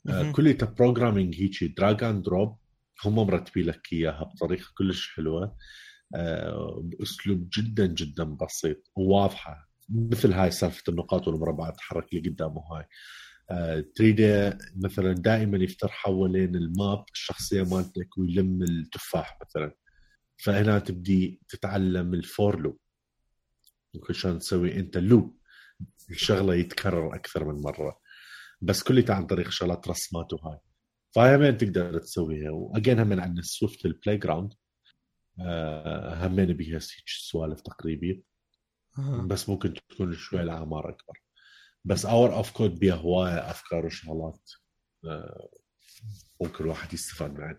آه، كله programming هيك drag and drop هم مرتبين لك إياها بطريقة كلش حلوة. آه، بأسلوب جدا جدا بسيط وواضحة مثل هاي سالفة النقاط والمربعات تحرك لي قدامه هاي. آه، تريده مثلا دائما يفتر حوالين ال map الشخصية مالتك ويلم التفاح مثلا. فهنا تبدي تتعلم ال for loop. شلون تسوي أنت لوب. الشغلة يتكرر أكثر من مرة. بس كلها عن طريق شغلات رسمات وهاي. فهي تقدر تسويها؟ واجين همين عندنا Swift ال Playground همين بيها سوالف تقريبية. بس ممكن تكون شوي الاعمار أكبر. بس Hour of Code بيها هوايه أفكار وشغلات آه، ممكن الواحد يستفاد منها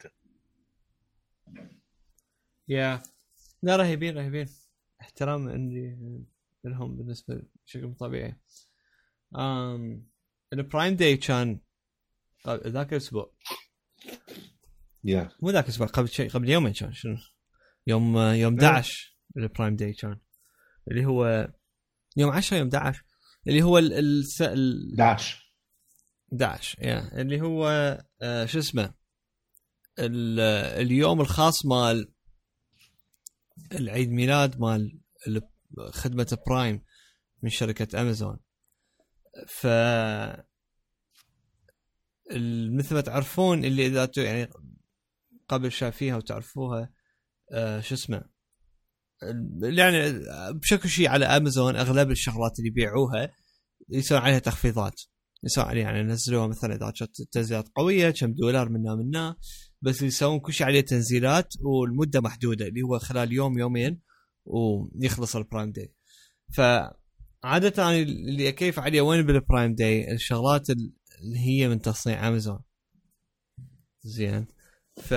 Yeah. لا رهيبين رهيبين. احترام عندي لهم بالنسبة بشكل طبيعي. امم ال Prime Day كان ذاك الأسبوع. Yeah. مو ذاك الأسبوع قبل شيء قبل يومين كان شنو؟ يوم يوم 11 ال Prime Day كان. اللي هو يوم 10 يوم 11 اللي هو ال ال 11 11 يا اللي هو آه شو اسمه؟ اليوم الخاص مال العيد ميلاد مال خدمة برايم من شركة امازون ف مثل ما تعرفون اللي إذا يعني قبل شافيها وتعرفوها آه شو اسمه يعني بشكل شيء على أمازون أغلب الشغلات اللي يبيعوها يسوون عليها تخفيضات. يسوون عليها يعني نزلوها مثلا إذا كانت تنزيلات قوية كم دولار منا منا بس يسوون كل شيء عليه تنزيلات والمدة محدودة اللي هو خلال يوم يومين ويخلص ال Prime Day فعادة أنا اللي أكيف عليه وين بال Prime Day الشغلات اللي هي من تصنيع أمازون. زين. ف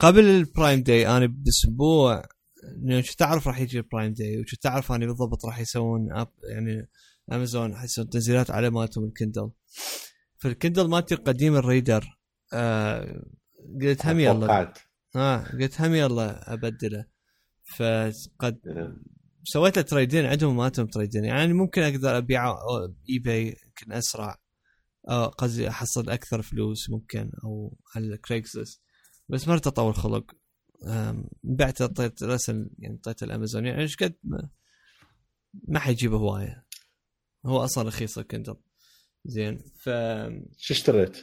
قبل ال Prime Day أنا باسبوع كنت تعرف راح يجي ال Prime Day وكنت تعرف اني بالضبط راح يسوون up يعني امازون حيسوون تنزيلات على مالتهم ال Kindle. فال Kindle مالتي القديم ال reader. آه قلت هم يلا. آه قلت هم يلا أبدله. فقد سويت له trade-in عندهم مالتهم trade-in يعني ممكن أقدر أبيعه eBay يمكن أسرع قصدي أحصل أكثر فلوس ممكن أو على ال Craigslist بس مالي خلق. بعت اعطيت رسل يعني اعطيت الأمازون. يعني إيش قد ما, ما حيجيب هواية. هو أصلا رخيص ال Kindle. زين ف شو اشتريت؟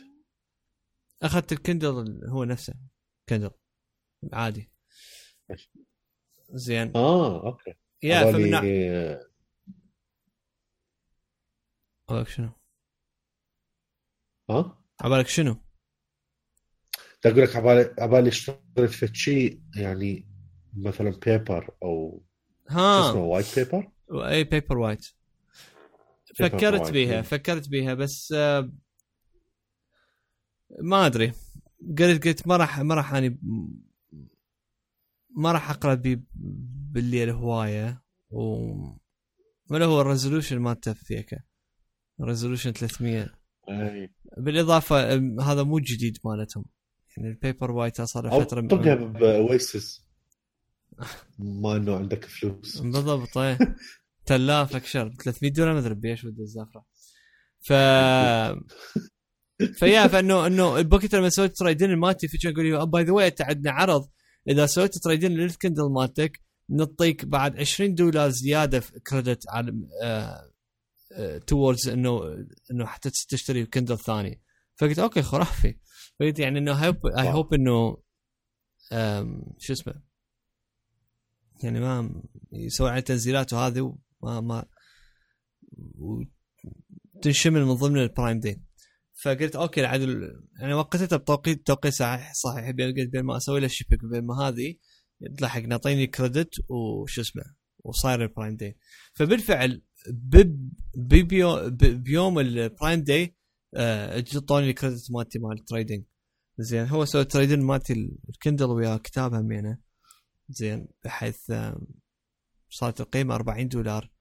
أخذت الكندل هو نفسه Kindle. عادي. زين. آه أوكي. Yeah فمن عبالك شنو؟ ها؟ عبالك شنو؟ أقول لك عبالي عبالي اشتريت في شيء يعني مثلا Paper أو ها. اسمه White Paper اي Paperwhite فكرت بيها فكرت بيها بس آه، ما أدري. قلت قلت ما راح ما راح أني ما راح أقرأ بي بالليل هوايه و ولا هو الريزولوشن مالته فيك. ريزولوشن 300 أي. بالإضافة هذا مو جديد مالتهم. يعني البيبر وايت صار له فترة طقها بويسس ما إنه عندك فلوس. بالضبط إيه تلاف أكشر. 300 دولار ما أدري بيش ود الزافره ف فيا فإنه إنه البوكيت لما سويت تريدين مالتي في يقول لي باي ذا واي انت عندنا عرض. إذا سويت trade-in لل Kindle مالتك نعطيك بعد 20 دولار زيادة في credit على towards إنه إنه حتى تشتري Kindle ثاني. فقلت أوكي خرافي. فقلت يعني انه hope I hope انه شو اسمه؟ يعني ما يسوي عليه تنزيلات وهذه وما ما تنشمل من ضمن ال Prime Day فقلت أوكي عاد يعني وقتها بتوقيت توقيت صحيح صحيح قلت بين ما أسوي له shipping وبين ما هذه تلحق نعطيني credit وش اسمه وصاير ال Prime Day فبالفعل بيوم بيوم ال Prime Day اعطوني ال credit مالتي مال ال trade-in زين هو سوى ال trade-in مالتي ال Kindle ويا كتاب همينه زين بحيث صارت القيمة 40 دولار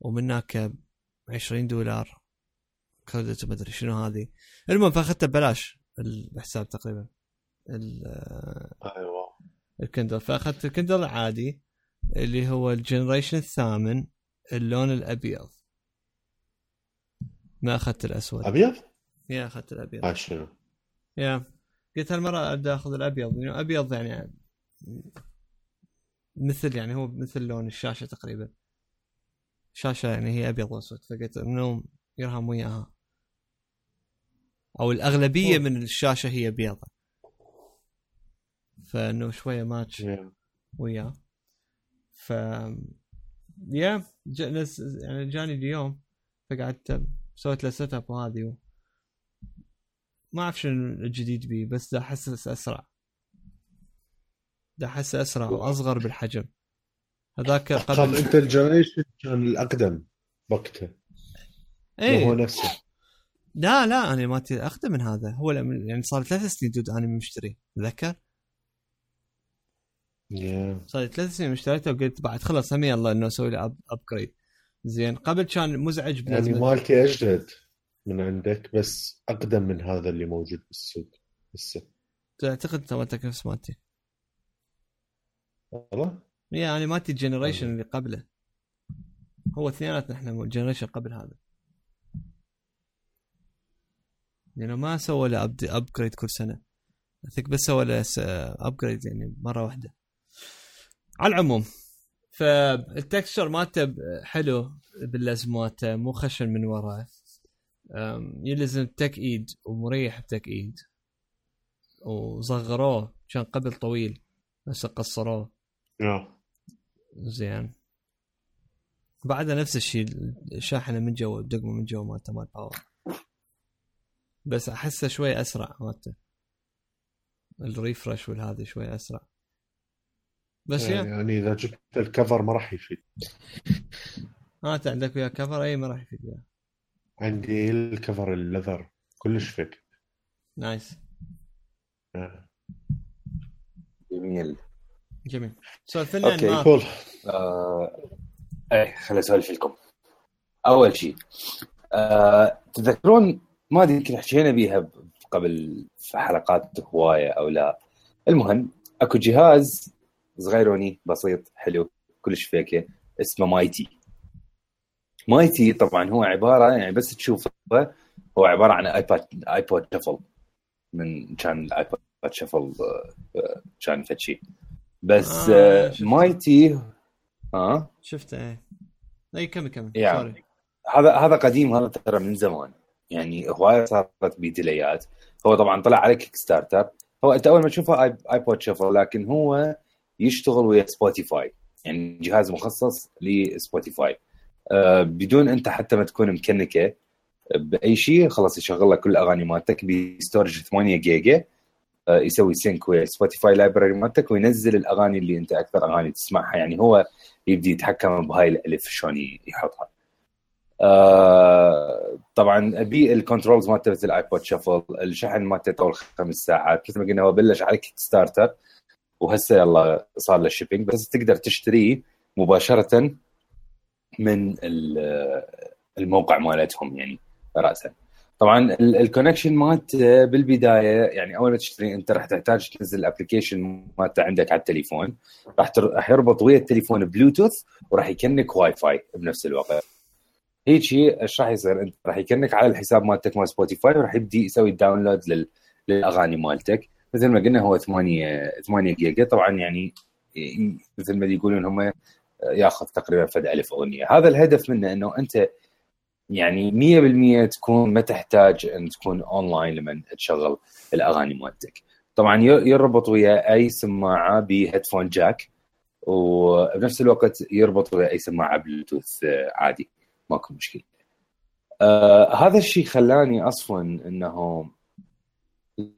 ومن هناك 20 دولار. credit ما أدري شنو هذه. المهم فأخذته ببلاش الحساب تقريبا. أيوه. ال Kindle. فأخذت ال Kindle العادي اللي هو ال generation الثامن اللون الأبيض. ما أخذت الأسود. أبيض؟ Yeah أخذت الأبيض؟ آه شنو؟ Yeah. قلت هالمرة أبدأ أخذ الأبيض يعني أبيض يعني مثل يعني هو مثل لون الشاشة تقريبا. شاشة يعني هي أبيض وأسود فقلت انه يرهم وياها. أو الأغلبية من الشاشة هي بيضة فإنه شوية ماتش وياه. ف yeah يعني جاني اليوم فقعدت سويت له setup وهذه ما أعرف شنو الجديد بيه بس دا احسه أسرع. دا احسه أسرع وأصغر بالحجم. هذاك قبل انت ال generation كان الأقدم وقته. إيه. هو نفسه. لا لا أنا ما اقدم من هذا. هو يعني صار ثلاث سنين dude أنا مشتري تذكر؟ yeah. صار ثلاث سنين اشتريته وقلت بعد خلص هم يلا إنه أسوي له upgrade زين قبل كان مزعج يعني مالتي أجدد. من عندك بس أقدم من هذا اللي موجود بالسوق هسه. تعتقد أنت مالتك نفس مالتي والله؟ يعني مالتي ال generation اللي قبله. هو اثنيناتنا إحنا ال generation قبل هذا. لأنه ما سوى له upgrade كل سنة. اثق بس سوى له upgrade يعني مرة واحدة. على العموم فال texture مالته حلو باللازمات مو خشن من وراه. يلزم تك ايد ومريح بتك ايد وصغروه كان قبل طويل بس قصروه. زين. بعدها نفس الشيء الشاحنه من جوا الدقمه من جوا مالته مال power بس أحسه شوي أسرع مالته. ال refresh والهذا شوي أسرع. بس يعني, يعني إذا جبت ال cover ما راح يفيد. آه أنت عندك وياه cover أي ما راح يفيد وياه. عندي الكفر ال leather كلش فد nice. آه. جميل. جميل. سولف لنا okay ما... آه... إيه خليني اسولف لكم. أول شيء آه... تذكرون ما أدري يمكن حكينا بيها قبل في حلقات هواية أو لا. المهم أكو جهاز صغيروني بسيط حلو كلش فيكه اسمه Mighty Mighty طبعا هو عبارة يعني بس تشوفه هو عبارة عن iPad iPod Shuffle من كان ال iPod Shuffle آه، كان فد شيء بس آه, آه، Mighty ها آه؟ شفته إيه. اي كمل. كمل يعني هذا هذا قديم هذا ترى من زمان. يعني هواية صارت بديليات. هو طبعا طلع على Kickstarter هو أنت أول ما تشوفه iPod Shuffle لكن هو يشتغل ويا Spotify يعني جهاز مخصص ل Spotify بدون أنت حتى ما تكون مكنكة بأي شيء خلاص يشغل لك كل الاغاني مالتك ب storage 8 جيجا آه يسوي sync ويا Spotify library مالتك وينزل الأغاني اللي أنت أكثر أغاني تسمعها. يعني هو يبدي يتحكم بهاي الألف شلون يحطها. آه طبعا بيه ال controls مالته مثل ال iPod Shuffle الشحن مالته طول خمس ساعات مثل ما قلنا هو بلش على Kickstarter وهسه يلا صار له shipping بس تقدر تشتريه مباشرة من الموقع مالتهم يعني راسا. طبعا ال connection مالت بالبداية يعني أول ما تشتري أنت راح تحتاج تنزل ال application مالته عندك على التليفون. راح راح يربط ويا التليفون بلوتوث وراح يكنك واي فاي بنفس الوقت. هيك شيء إيش راح يصير؟ أنت راح يكنك على الحساب مالتك مال Spotify وراح يبدي يسوي download للأغاني مالتك. مثل ما قلنا هو 8 8 جيجا طبعا يعني مثل ما يقولون هم ياخذ تقريبا فد ألف أغنية. هذا الهدف منه إنه أنت يعني 100% تكون ما تحتاج أن تكون أونلاين لما تشغل الأغاني مالتك طبعا يربط ويا أي سماعة ب headphone jack وبنفس الوقت يربط ويا أي سماعة بلوتوث عادي. ماكو مشكلة. آه هذا الشيء خلاني أصلا إنه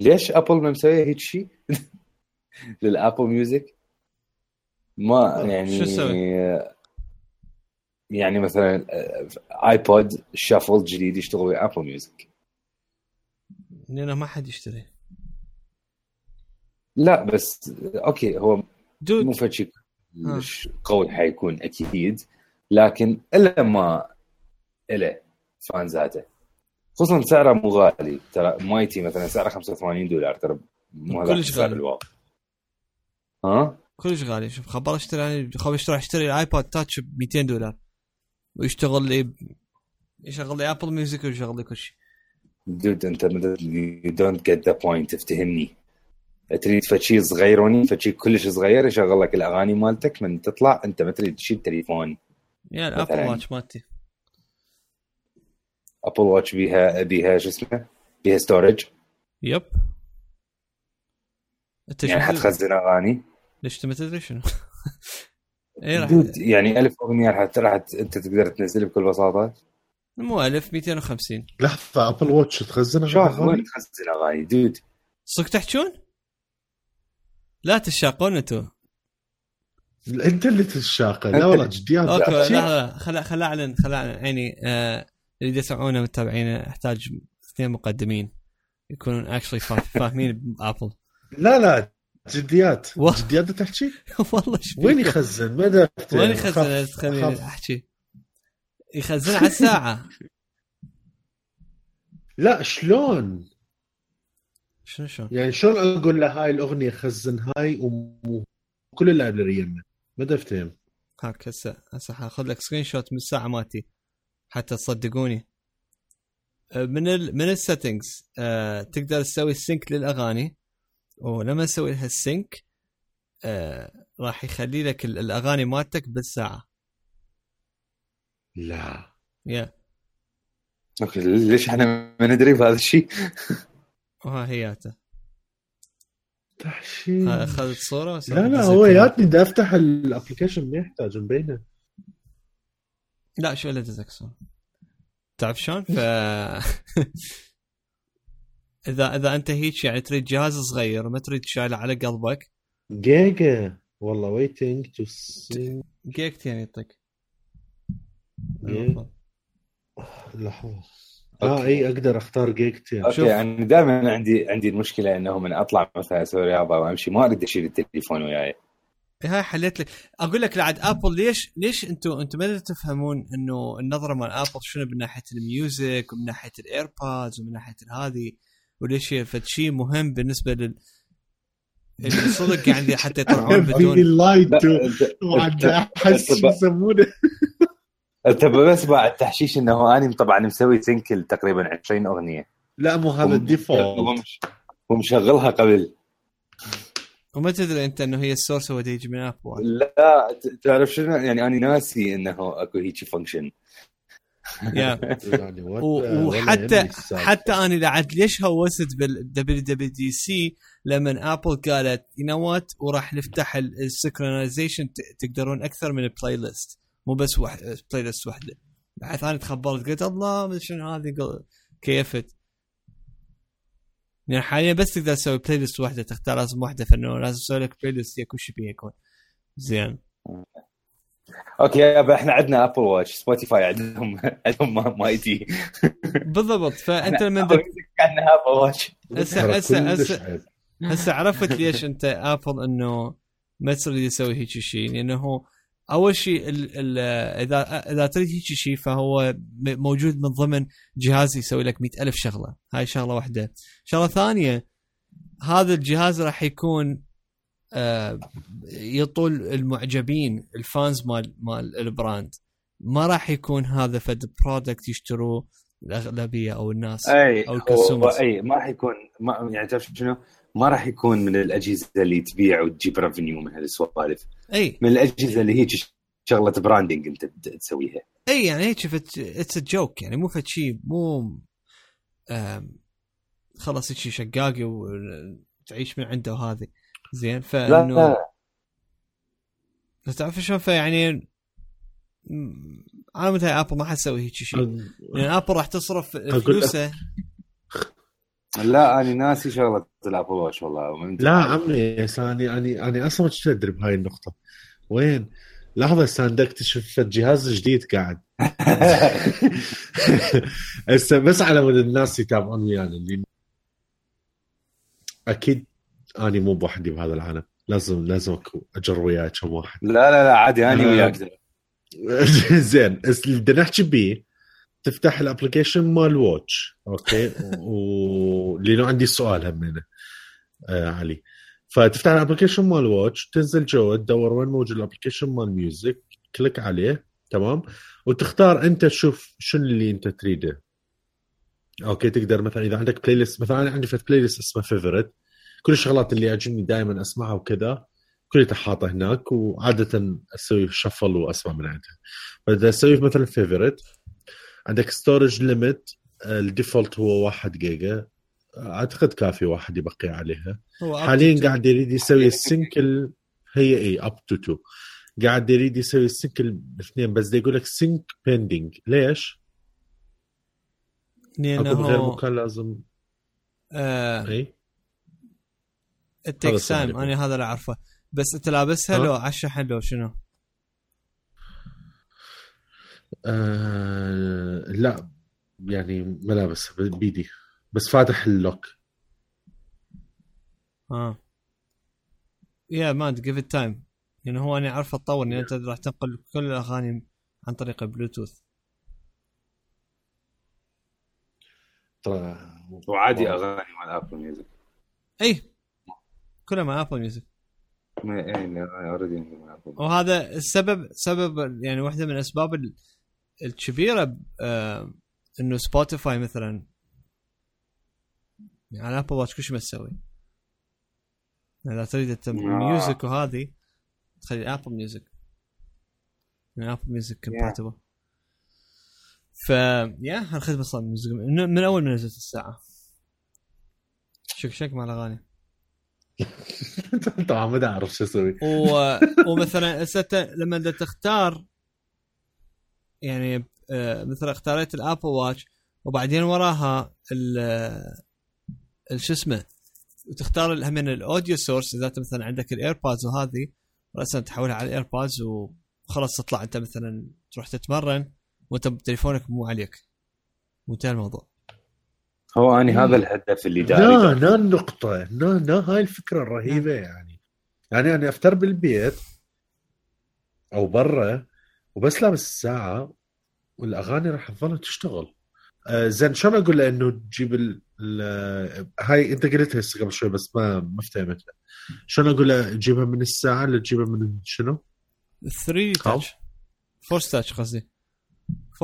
ليش Apple ما مسوية هيك شيء لل Apple Music؟ ما يعني شو؟ يعني مثلا iPod Shuffle جديد يشتغل ويا Apple Music لأنه ما حد يشتري لا بس okay هو dude مو فشي مش قوي حيكون أكيد لكن إلا ما له فانزاته خصوصا سعره مو غالي. ترى Mighty مثلا سعره 85 دولار. ترى مو هذا كلش غالي. الواو. ها؟ كلش غالي. شوف خب اشتري يعني خب اشتري اشتري ال iPod Touch ب 200 دولار. ويشتغل لي يشغل لي Apple Music ويشغل لي كل شيء. dude انت you don't get the point افتهمني. تريد فشي صغيروني فشي كلش صغير يشغل لك الأغاني مالتك من تطلع أنت ما تريد تشيل تليفون. يا ال Apple Watch مالتي. Apple Watch بيها بيها شو اسمه؟ بيها storage yep. أنت يعني حتخزن أغاني. ليش ما تدري شنو؟ اي راح يعني ألف أغنية راح راح أنت تقدر تنزل بكل بساطة. مو 1000 250 لحظة Apple Watch تخزن شلون وين تخزن أغاني؟ dude. صدق تحجون؟ لا تشاقون أنتم أنت اللي تشاقه. لا والله جديات okay لا خل خل أعلن خل أعلن. يعني آه اللي يسمعونا متابعين أحتاج اثنين مقدمين يكونون actually فاهمين Apple لا لا جديات. جديات تحكي؟ والله وين يخزن؟ ماذا وين يخزن؟ خليني احكي يخزن على الساعة. لا شلون؟ شنو شلون؟ يعني شلون أقول له هاي الأغنية خزن هاي وكل ال library يمه ما أفتهم. هاك هسه هسه حاخذ لك screenshot من الساعة مالتي. حتى تصدقوني. أه، من ال من ال settings أه تقدر تسوي ال sync للأغاني. ولما تسوي لها ال sync أه راح يخلي لك الأغاني مالتك بالساعة. لا. يا أوكي ليش إحنا ما ندري بهذا الشيء؟ وها هياته تحشيش. أخذت صورة لا لا هو ياتني بدي أفتح الأبلكيشن ما يحتاج مبينه لا شو اللي دزكسون تعرف شلون؟ ف اذا إذا أنت هيك يعني تريد جهاز صغير وما تريد شايله على قلبك. جيجا. والله ويتنج تو 2 جيجا يعطيك. لحظة. آه إي أقدر أختار جيجتين أوكي يعني دائما عندي عندي المشكلة إنه من أطلع مثلا أسوي رياضة وامشي ما أريد أشيل التليفون وياي. هاي حليت لك. أقول لك لعد Apple ليش ليش أنتم أنتم ما تفهمون إنه النظرة مال Apple شنو من ناحية ال music ومن ناحية ال AirPods ومن ناحية هذه؟ وليش فد شيء مهم بالنسبة لل صدق يعني حتى يطلعون بدون يسمونه. أنت بس بعد التحشيش إنه أنا طبعا مسوي sync ل تقريبا 20 أغنية. لا مو هذا ال default. ومشغلها قبل. وما تدري أنت إنه هي ال source هو يجي من Apple لا تعرف شنو؟ يعني أنا ناسي إنه أكو هيك function وحتى حتى أنا لعد ليش هوست بال WWDC لما Apple قالت you know what وراح نفتح ال synchronization تقدرون أكثر من playlist مو بس واحد playlist واحدة. بعد أنا تخبرت قلت الله شنو هذه. كيفت. يعني حاليا بس تقدر تسوي playlist واحدة تختار لازم واحدة فإنه لازم تسوي لك playlist شيء بيها يكون. زين. أوكي يابا إحنا عندنا Apple Watch Spotify عندهم عندهم ما يجي. بالضبط فأنت لما عندنا Apple Watch هسه هسه هسه هسه عرفت ليش أنت Apple إنه ما تريد يسوي هيك شيء لأنه أول شيء ال ال اذا إذا تريد هيك شيء فهو موجود من ضمن جهاز يسوي لك مئة ألف شغلة. هاي شغلة واحدة. شغلة ثانية هذا الجهاز راح يكون يطول المعجبين ال fans مال مال ال brand. ما راح يكون هذا فد product يشتروه الأغلبية أو الناس أي أو ال consumers أي ما راح يكون ما يعني تعرف شنو؟ ما راح يكون من الأجهزة اللي تبيع وتجيب revenue من هالسوالف. أي. من الأجهزة اللي هيك شغلة branding أنت تسويها. أي يعني هيك it's joke يعني مو فد شيء مو خلاص هيك شقاقي وتعيش من عنده وهذه زين فإنه لا. لا تعرف شلون فيعني أنا متى Apple ما حتسوي هيك شيء. لأن Apple راح تصرف فلوسه. لا أنا ناسي شغلة ال Apple Watch والله. لا عمي أنا أنا أنا أصلا ما أدري بهاي النقطة. وين؟ لحظة هسه اكتشف جهاز جديد قاعد. هسه بس على مود الناس يتابعون ويانا اللي أكيد أني مو بوحدي بهذا العالم. لازم لازم أجر وياي كم واحد. لا لا لا عادي أني وياك. زين اللي بدنا نحكي بيه تفتح ال application مال watch. أوكي؟ ولأنه عندي سؤال همينه. آه علي. فتفتح الأبلكيشن مال واتش تنزل جوا تدور وين موجود ال application مال music click عليه تمام؟ وتختار أنت تشوف شنو اللي أنت تريده. أوكي؟ تقدر مثلا إذا عندك playlist مثلا عندي playlist اسمه favorite كل الشغلات اللي يعجبني دائما أسمعها وكذا كلها حاطه هناك وعاده أسوي shuffle وأسمع من عندها. فإذا أسوي مثلا favorite عندك storage limit ال default هو 1 جيجا أعتقد كافي واحد يبقي عليها. حاليا قاعد يريد يسوي ال sync ل هي إي up to 2 قاعد يريد يسوي ال sync ل باثنين بس يقول لك sync pending ليش؟ لأنه غير مكان لازم. آه... إي؟ ال take time أنا هذا اللي أعرفه. بس انت لابسها لو على الشحن لو شنو؟ آه لا يعني ملابس بيدي. بس فاتح ال lock. آه. يا man give it time يعني هو أنا اعرف اتطور أنت راح تنقل كل الأغاني عن طريق البلوتوث وعادي أغاني مع Apple Music اي كلها مع Apple Music وهذا السبب سبب يعني واحدة من الاسباب الكبيرة آه إنه Spotify مثلا. يعني Apple Watch كل شيء ما تسوي. إذا تريد انت music وهذه تخلي Apple Music من Apple Music compatible ف يا الخدمه صار من أول ما نزلت الساعة. شك شك مع الأغاني. طبعا ما اعرف شو أسوي. ومثلا لما تختار يعني آه، مثلا اختاريت ال Apple Watch وبعدين وراها ال شو اسمه وتختار هم ال audio source إذا أنت مثلا عندك ال AirPods وهذه راسا تحولها على ال AirPods وخلاص تطلع أنت مثلا تروح تتمرن وأنت تليفونك مو عليك وانتهى الموضوع هو اني هذا الهدف اللي داري لا لا النقطة لا لا هاي الفكرة الرهيبة يعني. يعني أنا افتر بالبيت أو برا وبس لابس الساعة والأغاني راح تظل تشتغل. آه زين شلون أقول له انه تجيب ال ال هاي أنت قلتها هسه قبل شوي بس ما ما فهمتها شلون أقول له تجيبها من الساعة ولا تجيبها من شنو؟ 3D touch force touch قصدي.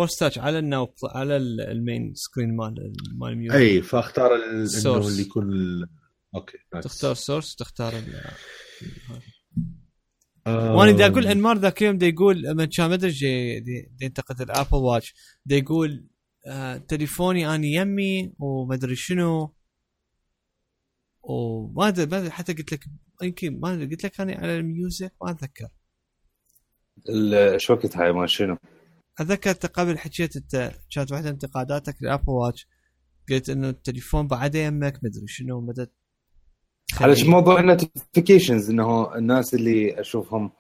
force touch على النو على ال main screen مال مال music أي فأختار إنه اللي يكون ال... okay nice. تختار source تختار ال... آه. وأنا بدي أقول انمار ذاك اليوم دا يقول لما كان ما أدري ينتقد ال Apple Watch دا يقول آه تليفوني اني يمي وما أدري شنو وما أدري ما أدري حتى قلت لك يمكن ما أدري قلت لك أنا على ال music ما أتذكر شو وقت هاي ما شنو؟ اتذكر قبل حكيت أنت كانت واحدة من انتقاداتك لل Apple Watch. قلت إنه التليفون بعد يمك ما أدري شنو مدى على موضوع ال notifications إنه الناس اللي أشوفهم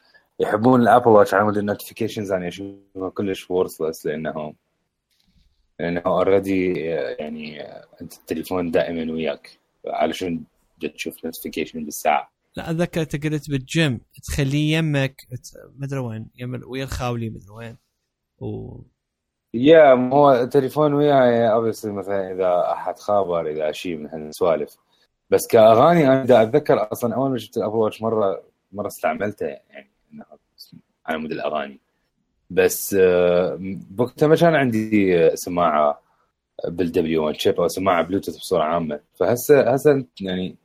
يحبون ال Apple Watch على مود ال notifications يعني أشوفها كلش worthless لأنه لأنه already يعني أنت التليفون دائما وياك. علشان تشوف notification بالساعة؟ لا اتذكر أنت قلت بالجيم تخليه يمك ما أدري وين يم ويا الخاولي ما أدري وين. و yeah هو التليفون وياي obviously مثلا إذا أحد خابر إذا شيء من هالسوالف بس كأغاني أنا دا أتذكر أصلا أول ما شفت ال Apple Watch مرة مرة استعملته يعني على مود الأغاني. بس بوقتها ما كان عندي سماعة بال W1 chip أو سماعة بلوتوث بصورة عامة. فهسه هسه يعني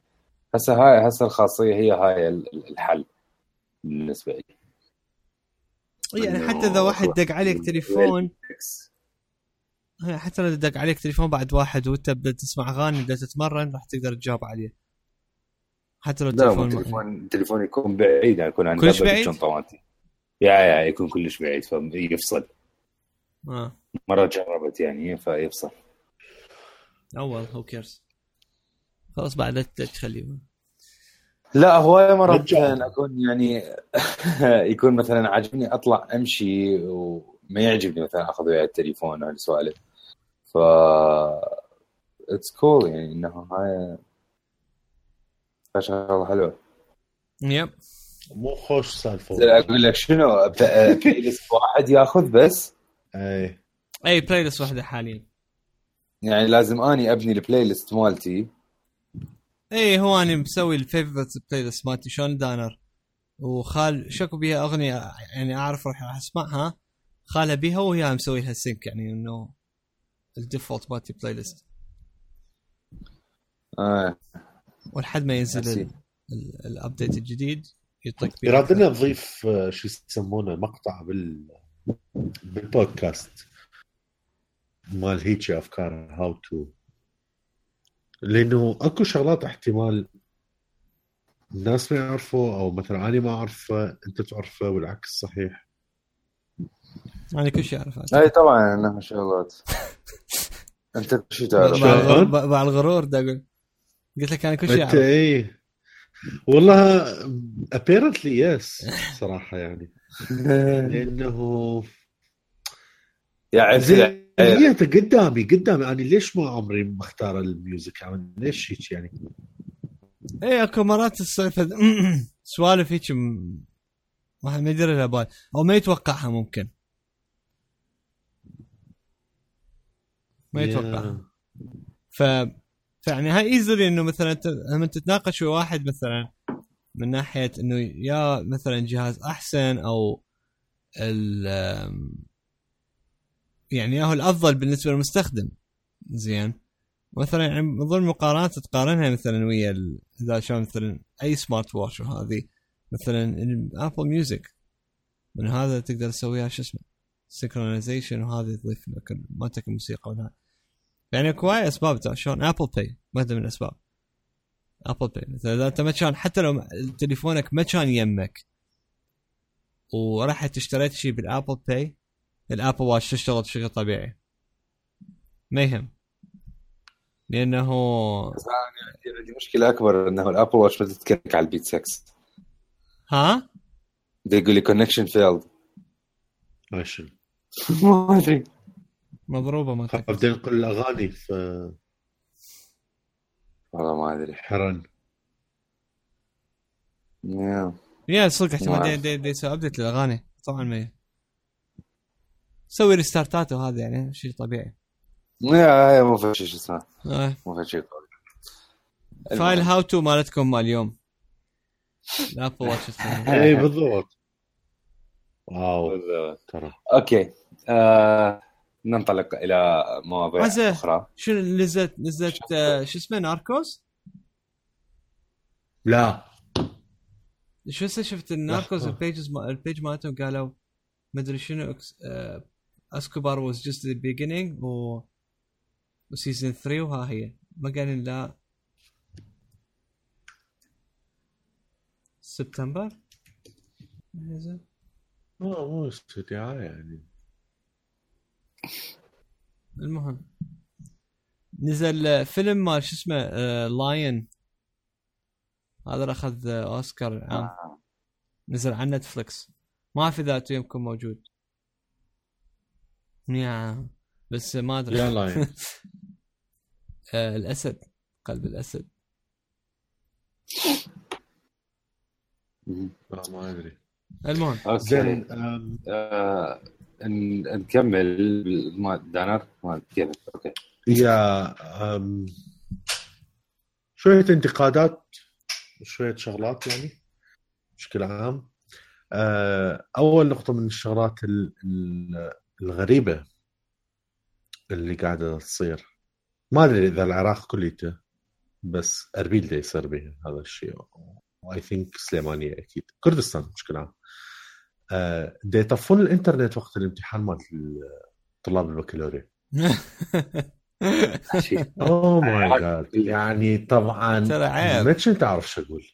هسه هاي هسه الخاصية هي هاي الحل بالنسبة لي. يعني حتى إذا واحد دق عليك تليفون حتى لو دق عليك تليفون بعد واحد وأنت تسمع أغاني بدك تتمرن راح تقدر تجاوب عليه. حتى لو التليفون التليفون التليفون يكون بعيد يعني يكون عندي كلش بعيد؟ يا يا يكون كلش بعيد فيفصل آه. مرة جربت يعني فيفصل. أول هو كيرز خلاص بعد تخليه. لا هواية مرات أكون يعني يكون مثلا عاجبني أطلع أمشي وما يعجبني مثلا أخذ وياي التليفون أو السوالف. ف it's cool يعني إنه هاي شغله حلوة yep. مو خوش سالفة. أقول لك شنو؟ playlist واحد ياخذ بس. أي. أي playlist واحدة حاليا. يعني لازم أني أبني ال playlist مالتي. اي هو أنا مسوي ال favorite playlist مالتي شلون دانر وخال شكو بيها أغنية يعني أعرف راح أسمعها. خالها بيها وهي مسوي لها sync يعني إنه ال default مالتي playlist ولحد ما ينزل ال update الجديد يعطيك يرادنا نضيف آه، شو يسمونه مقطع بال بالبودكاست. مال هيك أفكار how to لأنه أكو شغلات احتمال الناس ما يعرفوا أو مثلا أنا ما أعرفه أنت تعرفه والعكس صحيح. أنا كل شيء أعرفه. أي طبعا انها شغلات أنت شو تعرف؟ مع الغرور ده أقول قلت لك أنا كل شيء أنت اي والله apparently yes صراحة يعني. لأنه يعني هي قدامي قدامي. أنا ليش ما عمري مختار ال music؟ يعني ليش هيك يعني؟ إيه اكو مرات السالفة سوالف هيك واحد ما يدري لها بال أو ما يتوقعها ممكن. ما يتوقعها. ف فيعني هاي ايزلي إنه مثلا لما تتناقش ويا واحد مثلا من ناحية إنه يا مثلا جهاز أحسن أو ال يعني ياهو الأفضل بالنسبة للمستخدم. زين. مثلا يعني من ضمن تقارنها مثلا ويا إذا شلون مثلا أي سمارت واتش وهذه. مثلا Apple Music من هذا تقدر تسويها شو اسمه؟ synchronization وهذه تضيف لك مالتك الموسيقى وهذا يعني أكو هواي أسباب شلون Apple Pay واحدة من الأسباب. Apple Pay مثلا إذا أنت ما كان حتى لو تليفونك ما كان يمك. ورحت اشتريت شيء بال Apple Pay ال Apple Watch تشتغل بشكل طبيعي. ما يهم. لأنه عندي مشكلة أكبر إنه الأبل واتش ما تتكنك على البيت 6 ها؟ يقول لي كونكشن فيلد ماشي. ما أدري. مضروبة ما ابدا نقول الاغاني ف والله ما أدري. حرن يا صدق احتمال دي دي يسوي ابديت للأغاني. طبعا ما سوي ريستارتات وهذا يعني شيء طبيعي. yeah مو في شيء اسمه؟ آه. مو في شيء file how to مالتكم مال اليوم ال Apple Watch اي بالضبط. wow. ترى. okay. آه ننطلق إلى مواضيع أخرى. شنو نزلت نزلت آه شو اسمه Narcos؟ لا. شو هسه شفت ال Narcos ال pages ما ال page مالتهم قالوا مدري شنو آه Escobar was just the beginning و و season 3 وها هي ما قالين لا سبتمبر آه مو استدعاء يعني المهم. نزل فيلم مال شو اسمه آه Lion هذا أخذ أوسكار عام آه. نزل على Netflix ما اعرف اذا يمكن موجود. yeah بس ما أدري. yeah Lion. آه الأسد قلب الأسد. ما أدري. المهم. زين آه نكمل. ما دانر ما كيف؟ okay. yeah شوية انتقادات شوية شغلات يعني بشكل عام. آه، أول نقطة من الشغلات الغريبة اللي قاعدة تصير. ما أدري إذا العراق كليته بس أربيل دا يصير به هذا الشيء. واي ثينك سليمانية أكيد. كردستان بشكل عام آه دا يطفون الانترنت وقت الامتحان مال طلاب البكالوريا. اوه ماي جاد يعني طبعا ما كنت أعرف شو أقول.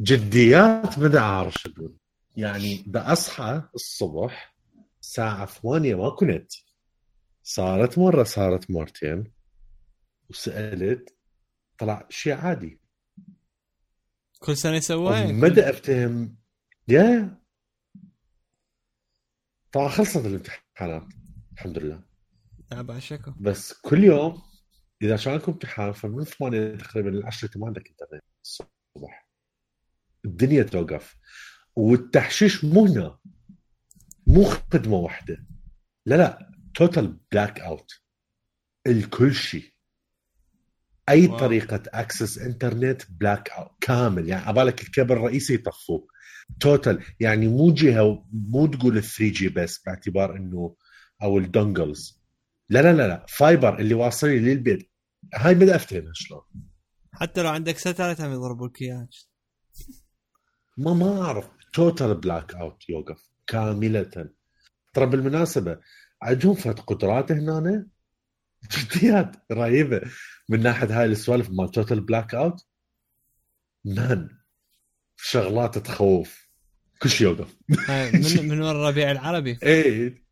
جديات ما أعرف شو أقول. يعني دا اصحى الصبح الساعة 8 ماكو نت صارت مرة صارت مرتين. وسألت طلع شيء عادي. كل سنة يسووها مدى افتهم يا. طبعا خلصت الامتحانات. الحمد لله. شكو بس كل يوم إذا كان لكم امتحان فمن 8 تقريبا ل 10 ما عندك إنترنت. الصبح الدنيا توقف. والتحشيش مو هنا. مو خدمة واحدة. لا لا total blackout الكل شيء. أي wow. طريقة access internet blackout كامل. يعني عبالك الكابل الرئيسي يطفوه. total يعني مو جهة مو تقول ال 3G بس باعتبار إنه أو ال dongles لا لا لا لا. fiber اللي واصل لي للبيت. هاي ما أفتهم شلون. حتى لو عندك satellite هم يضربوا لك إياها. ما ما أعرف. total blackout يوقف. كاملة. ترى بالمناسبة عندهم فد قدرات هنا جديات رهيبة. من ناحية هاي السوالف مال total blackout مان شغلات تخوف. كل شيء يوقف. من من الربيع العربي. إيه.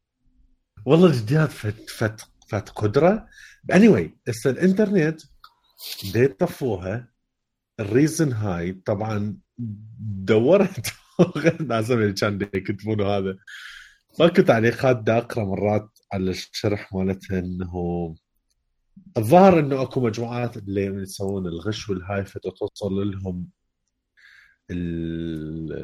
والله جديات فت فت فات قدرة. اني واي هسه الانترنت دي طفوها الريزن هاي طبعا دورت اللي كان يكتبون هذا. ماكو تعليقات دا أقرأ مرات على الشرح مالتها إنه الظاهر إنه أكو مجموعات اللي يسوون الغش والهاي فتوصل لهم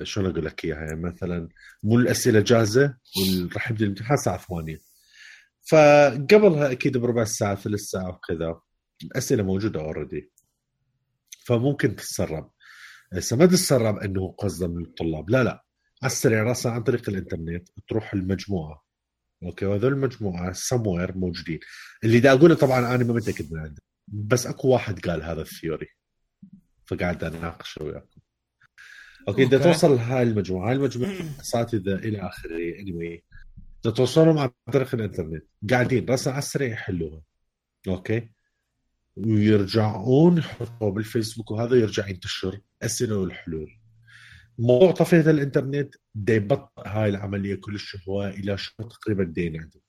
شلون أقول لك إياها؟ يعني مثلا مو الأسئلة جاهزة وراح يبدأ الامتحان الساعة 8 فقبلها أكيد بربع ساعة ثلث ساعة وكذا. الأسئلة موجودة already فممكن تتسرب. هسه ما تتسرب إنه قصدا من الطلاب. لا لا. على السريع راسا عن طريق الإنترنت تروح المجموعة. okay وهذول المجموعة سموير موجودين. اللي دا أقوله طبعا أنا ما متأكد من عنده بس أكو واحد قال هذا ال theory. فقاعد اناقشه وياكم. okay بدها توصل لهاي المجموعة هاي المجموعة اساتذه إلى آخره anyway. توصلهم عن طريق الإنترنت قاعدين راسا على السريع يحلوها. okay؟ ويرجعون يحطوها بالفيسبوك وهذا يرجع ينتشر. اسئله والحلول. موضوع طفية الإنترنت دا يبطئ هاي العملية كلش هو إلى شهر تقريبا دين عنده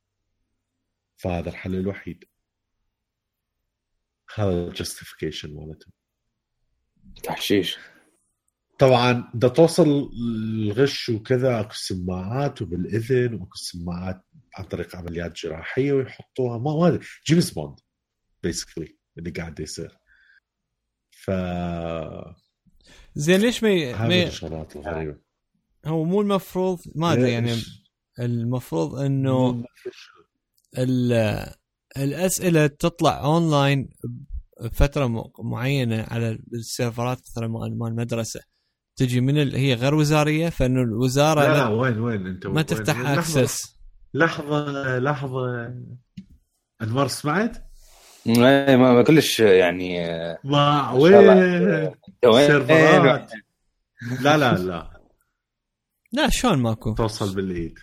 فهذا الحل الوحيد. هذا ال justification مالته تحشيش. طبعا بدها توصل الغش وكذا أكو سماعات وبالإذن وأكو سماعات عن طريق عمليات جراحية ويحطوها. ما ما جيمس بوند basically اللي قاعد يصير. ف زين ليش ما هذه الشغلات الغريبه هو مو المفروض ما أدري يعني المفروض إنه الأسئلة تطلع اونلاين بفترة معينة على ال server ات مثلا مال المدرسة. تجي من ال... هي غير وزارية فإنه الوزارة لا, لا وين وين أنت؟ ما تفتح access لحظة لحظة. انمار سمعت؟ اي ما كلش يعني ما وين؟ server ات. لا لا لا. لا شلون ماكو؟ توصل بالإيد.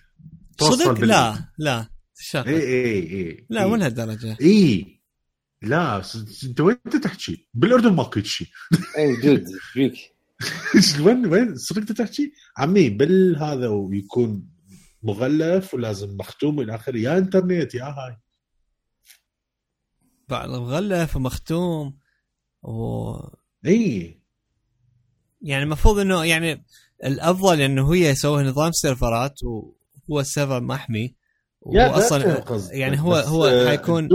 توصل صدق؟ بالإيد. لا لا. اي اي اي لا مو لهالدرجة. اي لا أنت وين أنت تحكي؟ بالأردن ماكو شيء. اي جد. فيك؟ وين وين؟ صدق تحكي؟ عمي بالهذا ويكون مغلف ولازم مختوم إلى آخره. يا إنترنت يا هاي. مغلف ومختوم و إي. يعني المفروض إنه يعني الأفضل إنه هي يسوي نظام server ات وهو ال server محمي وهو أصلا يعني هو هو آه، حيكون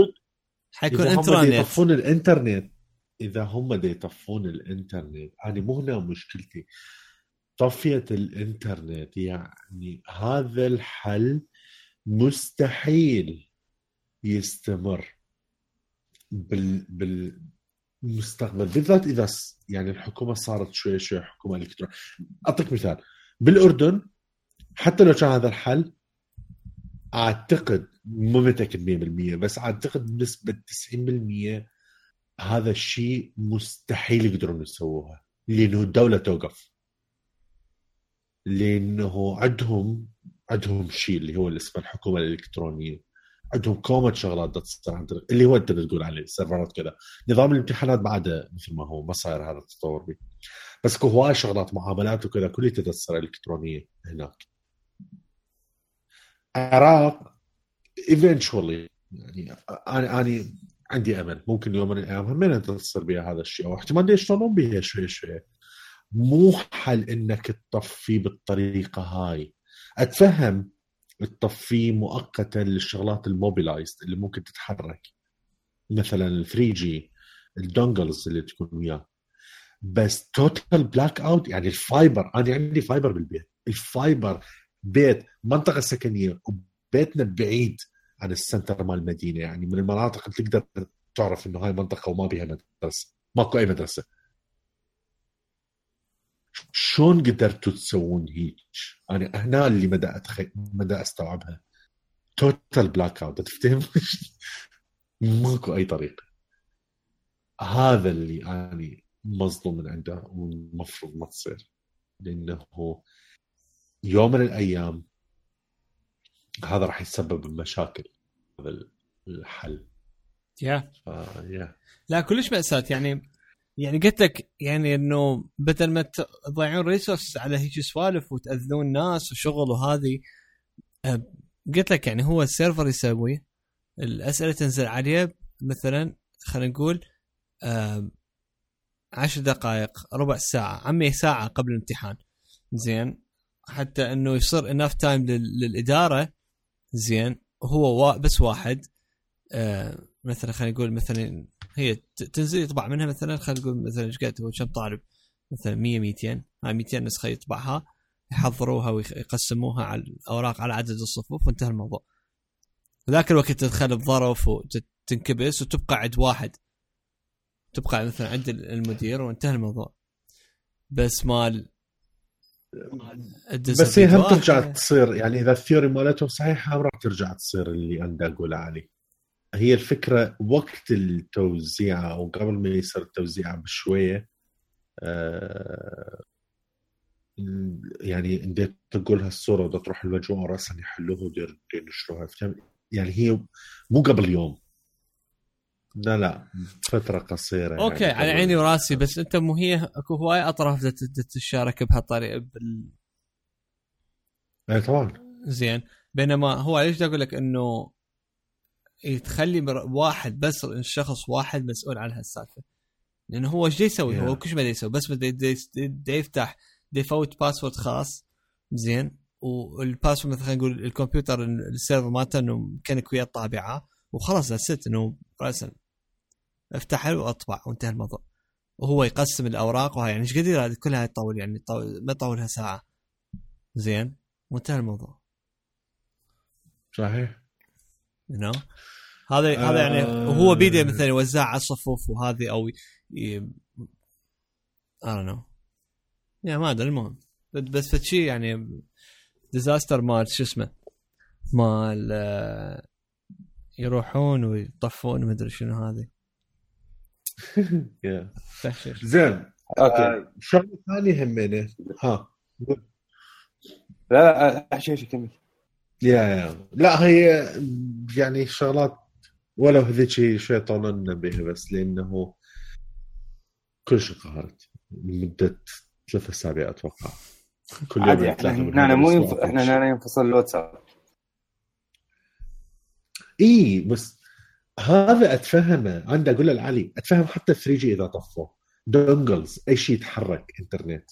حيكون إنترنت. يطفون الإنترنت إذا هم يطفون الإنترنت أنا مو هنا مشكلتي. طفية الإنترنت يعني هذا الحل مستحيل يستمر. بال بالمستقبل. بالذات إذا يعني الحكومة صارت شوي شوي حكومة الكترونيه أعطيك مثال. بالأردن حتى لو كان هذا الحل أعتقد مو متأكد 100% بس أعتقد بنسبة 90% هذا الشيء مستحيل يقدرون يسووها لأنه الدولة توقف. لأنه عندهم عندهم شيء اللي هو اللي اسمه الحكومة الإلكترونية. عندهم كومة شغلات تصير عن طريق اللي هو أنت تقول عليه server ات كذا. نظام الامتحانات بعده مثل ما هو ما صاير هذا التطور به بس هواي شغلات معاملات وكذا كلها تصير إلكترونية هناك. العراق eventually يعني أنا أنا عندي أمل. ممكن يوم من الأيام همين تصير بها هذا الشيء أو احتمال يشتغلون بها شوي شوي مو حل إنك تطفي بالطريقة هاي. أتفهم تطفيه مؤقتا للشغلات ال mobilized اللي ممكن تتحرك. مثلا ال 3G ال dongles اللي تكون وياه. بس total blackout يعني ال fiber أنا عندي fiber بالبيت. ال fiber بيت منطقة سكنية وبيتنا بعيد عن ال center مال المدينة. يعني من المناطق اللي تقدر تعرف إنه هاي منطقة وما بيها مدرسة. ماكو أي مدرسة. شلون قدرتوا تسوون هيك؟ أنا هنا اللي ما دا أتخي... ما دا أستوعبها total blackout تفتهم؟ ماكو أي طريقه هذا اللي أنا مصدوم من عنده والمفروض ما تصير لأنه يوم من الأيام هذا راح يسبب مشاكل هذا الحل يا yeah. yeah. لا كلش مأساة يعني يعني قلت لك يعني إنه بدل ما تضيعون resource على هيك سوالف وتأذون ناس وشغل وهذه أه، قلت لك يعني هو ال server يسوي الأسئلة تنزل عليه مثلا خلينا نقول آه عشر دقائق ربع ساعة عمي ساعة قبل الامتحان. زين؟ حتى إنه يصير اناف تايم للإدارة زين؟ هو بس واحد آه مثلا خلينا نقول مثلا هي تنزل يطبع منها مثلا خلينا نقول مثلا إيش قد هو كم طالب؟ مثلا 100 200 هاي 200 نسخة يطبعها يحضروها ويقسموها على الأوراق على عدد الصفوف وانتهى الموضوع. ذاك الوقت تدخل بظرف وتنكبس وتبقى عند واحد. تبقى مثلا عند المدير وانتهى الموضوع. بس مال بس هي هم ترجع تصير؟ يعني إذا الثيوري مالتهم صحيحة راح ترجع تصير اللي أنا اقوله علي هي الفكرة وقت التوزيع أو قبل ما يصير التوزيع بشوية آه يعني انت تقول هالصورة بدها تروح المجموعة راسا يحلوها وينشروها يعني هي مو قبل يوم. لا لا فترة قصيرة يعني أوكي يعني على عيني وراسي بس أنت مو هي أكو هواي اطراف تتشارك بهالطريقة بال اي طبعا. زين بينما هو ليش أقول لك؟ إنه تخلي واحد بس شخص واحد مسؤول عن هالسالفة. لأنه هو إيش يسوي؟ yeah. هو كل ما يسوي. بس بده يفتح بده يفوت باسورد خاص. زين. والباسورد مثلا نقول ال computer ال server مالته إنه كأنك ويا الطابعة. وخلاص set إنه راسا افتحه وأطبع وانتهى الموضوع. وهو يقسم الأوراق. وهاي يعني إيش قد كلها تطول يعني طول ما تطولها ساعه زين. وانتهى الموضوع. صحيح. You know? هذا آه هذا يعني وهو بيده مثلا يوزع على الصفوف وهذه أو ي... I don't know. yeah ما أدري المهم. بس فشي يعني disaster مال شو اسمه؟ مال آه، يروحون ويطفون ما ادري شنو هذه. زين. أوكي. شغلة ثانية همينة. ها. لا لا أحچي كمل. yeah yeah لا هي يعني شغلات ولو هذيك شوي طولنا بها بس لأنه كل شيء قهرت لمدة ثلاث أسابيع أتوقع. كل يوم إحنا مو ينف... إحنا ينفصل الواتساب. إي بس هذا أتفهمه. عندي أقول لعلي أتفهم حتى 3G إذا طفوا. dongles أي شيء يتحرك إنترنت.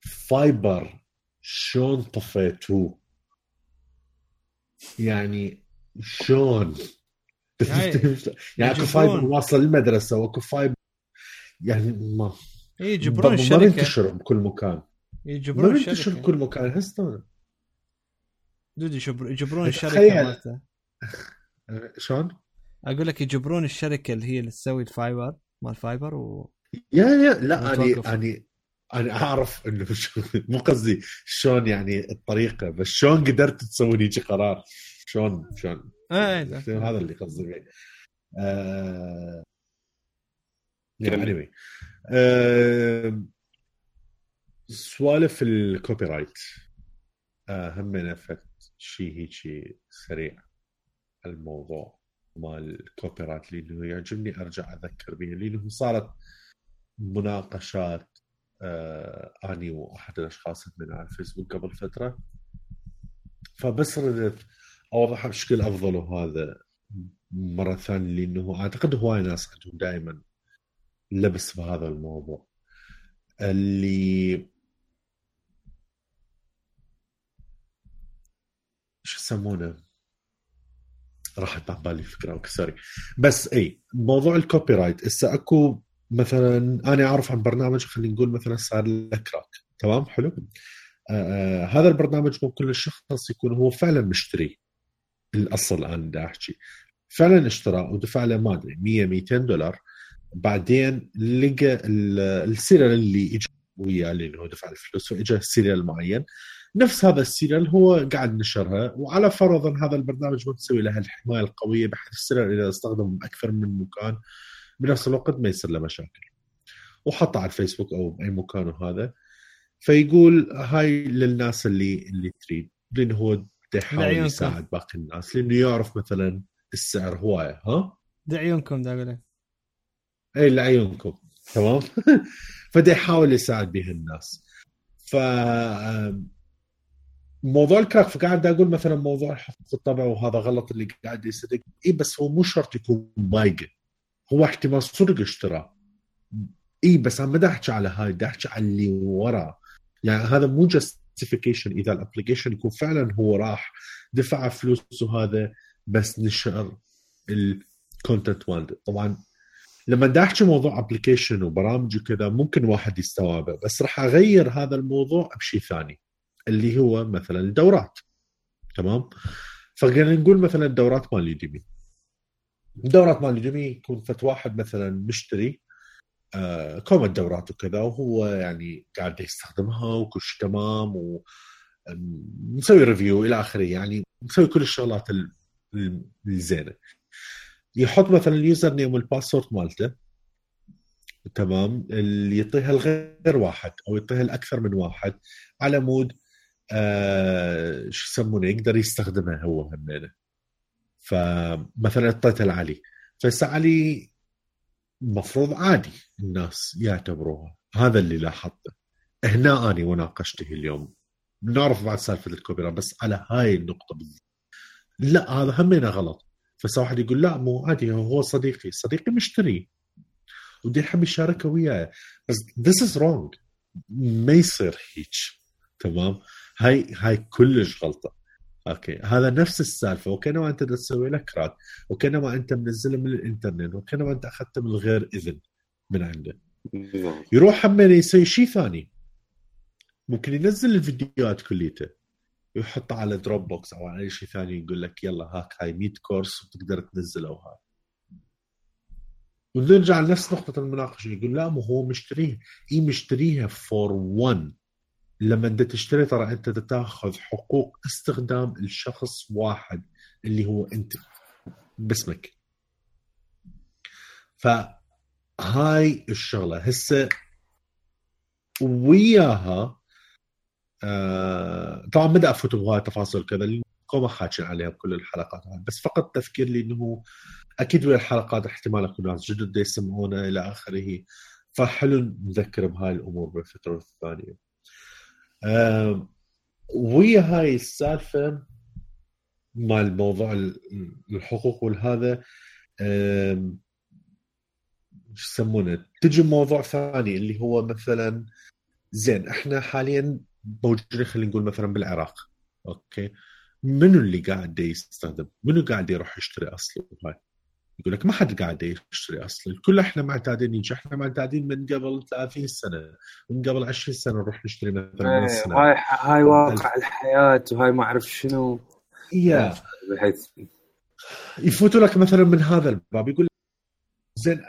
fiber شلون طفيتوه؟ يعني شلون؟ يعني, يعني اكو fiber واصل للمدرسه واكو fiber. يعني ما. يجبرون الشركة ما ينتشر بكل مكان. يجبرون ما ينتشر بكل مكان. هسه؟ دودي يجبرون الشركة مالته. شلون؟ أقول لك يجبرون الشركة اللي هي اللي تسوي ال fiber مال fiber و yeah yeah لا اني اني أنا أعرف إنه مو قصدي شلون يعني الطريقة بس شلون قدرت تسوي يجي قرار؟ شلون؟ شلون؟ إيه هذا اللي قصدي فيه آه... يعني آه... سوالف ال copyright آه هم فد شيء هيك سريع الموضوع مال ال copyright لأنه يعجبني أرجع أذكر به لأنه صارت مناقشات آه أني وأحد الأشخاص من على الفيسبوك قبل فترة. فبس ردت اوضحها بشكل أفضل وهذا مرة ثانية لأنه أعتقد هواي ناس عندهم دائما لبس بهذا الموضوع. اللي شو يسمونه؟ راحت عن بالي فكرة أوكي sorry بس إي موضوع ال copyright هسه أكو مثلا أنا أعرف عن برنامج خلينا نقول مثلا صار له تمام؟ حلو؟ آه آه هذا البرنامج ممكن الشخص يكون هو فعلا مشتري. الأصل أنا أحكي. فعلا اشترى ودفع له ما أدري 100 200 دولار. بعدين لقى ال serial اللي اجى وياه اللي هو دفع الفلوس واجى serial معين. نفس هذا ال serial هو قاعد نشرها وعلى فرض ان هذا البرنامج مسوي له الحماية القوية بحيث ال serial إذا استخدم أكثر من مكان بنفس الوقت ما يصير له مشاكل. وحطه على الفيسبوك أو باي مكان وهذا فيقول هاي للناس اللي اللي تريد لأنه هو يحاول يساعد باقي الناس لأنه يعرف مثلا السعر هواية ها؟ دعيونكم دا أقول اي لعيونكم تمام؟ فدا يحاول يساعد به الناس. ف موضوع الكراك فقاعد أقول مثلا موضوع حقوق الطبع وهذا غلط اللي قاعد يصدق اي بس هو مو شرط يكون بايقه هو احتمال صدق اشترى. إي بس أنا ما أحكي على هاي بدي أحكي على اللي ورا. يعني هذا مو justification إذا ال application يكون فعلا هو راح دفع فلوس وهذا بس نشر ال content مالته طبعا لما بدي أحكي موضوع application وبرامج وكذا ممكن واحد يستوعبه بس راح أغير هذا الموضوع بشيء ثاني اللي هو مثلا الدورات. تمام؟ فخلينا نقول مثلا الدورات مال يوديمي. الدورات مال يوديمي يكون فد واحد مثلا مشتري آه كوم الدورات وكذا وهو يعني قاعد يستخدمها وكل شيء تمام و مسوي review إلى آخره يعني مسوي كل الشغلات الزينه يحط مثلا ال username وال password مالته. تمام. اللي يعطيها لغير واحد أو يعطيها لاكثر من واحد على مود آه شو يسمونه؟ يقدر يستخدمها هو همينه فمثلا اعطيتها لعلي فهسه علي المفروض عادي الناس يعتبروها. هذا اللي لاحظته. هنا أني وناقشته اليوم. بنعرف بعد سالفة ال copy بس على هاي النقطة بالذات لا هذا همينه غلط. فصار واحد يقول لا مو عادي هو صديقي. صديقي مشتري. ودي يحب يشاركه وياي. بس this is wrong. ما يصير هيك. تمام؟ هاي هاي كلش غلطة. أوكي. هذا نفس السالفة. وكانما أنت تسوي لك crack وكانما أنت منزله من الإنترنت. وكانما أنت أخذته من غير إذن من عنده. يروح هم يسوي شيء ثاني. ممكن ينزل الفيديوهات كليته. ويحطها على دروب بوكس أو على أي شيء ثاني يقول لك يلا هاك هاي 100 course وتقدر تنزله وهاي. ونرجع لنفس نقطة المناقشة. يقول لا مو هو مشتريها. اي مشتريها for one لما انت تشتري ترى انت تاخذ حقوق استخدام الشخص واحد اللي هو انت باسمك. فهاي الشغلة. هسه وياها آه طبعا ما افوت بهاي التفاصيل كذا ما حاكي عليها بكل الحلقات بس فقط تفكير لي إنه أكيد ويا الحلقات احتمال اكو ناس جدد يسمعونا إلى آخره. فحلو نذكر بهاي الأمور بالفترة الثانية. ويا هاي السالفه مال موضوع الحقوق والهذا. شو يسمونه؟ تجي موضوع ثاني اللي هو مثلا زين إحنا حاليا موجودين خلينا نقول مثلا بالعراق أوكي؟ منو اللي قاعد يستخدم؟ منو قاعد يروح يشتري اصله هاي يقول لك ما حد قاعد يشتري أصلا. الكل إحنا معتادين نيجي إحنا معتادين من قبل 30 سنة. من قبل 20 سنة نروح نشتري مثلا من هاي هاي واقع الحياة وهاي ما أعرف شنو. يا. بحيث يفوتوا لك مثلا من هذا الباب. يقول زين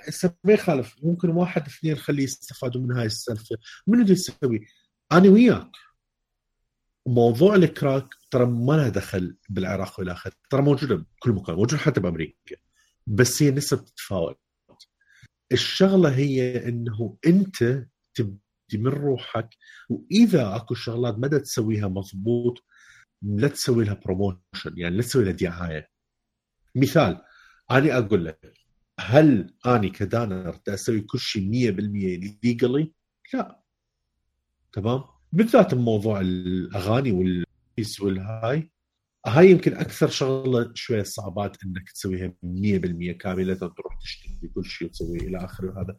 ما يخالف ممكن واحد اثنين خليه يستفادوا من هاي السالفة. منو اللي يسوي؟ أنا وياك. موضوع الكراك ترى ما له دخل بالعراق والى اخره ترى موجودة بكل مكان. موجود حتى بأمريكا. بس هي نسب تتفاوت الشغلة هي إنه أنت تبدي من روحك وإذا أكو شغلات ما تسويها مضبوط لا تسوي لها بروموشن يعني لا تسوي لها دعاية. مثال أنا أقول لك هل أني قادر أسوي كل شيء 100% legally؟ لا. تمام؟ بالذات بموضوع الأغاني والبيس والهاي. هاي يمكن أكثر شغلة شوية صعبات إنك تسويها 100% كاملة تروح تشتري كل شيء وتسوي إلى آخره هذا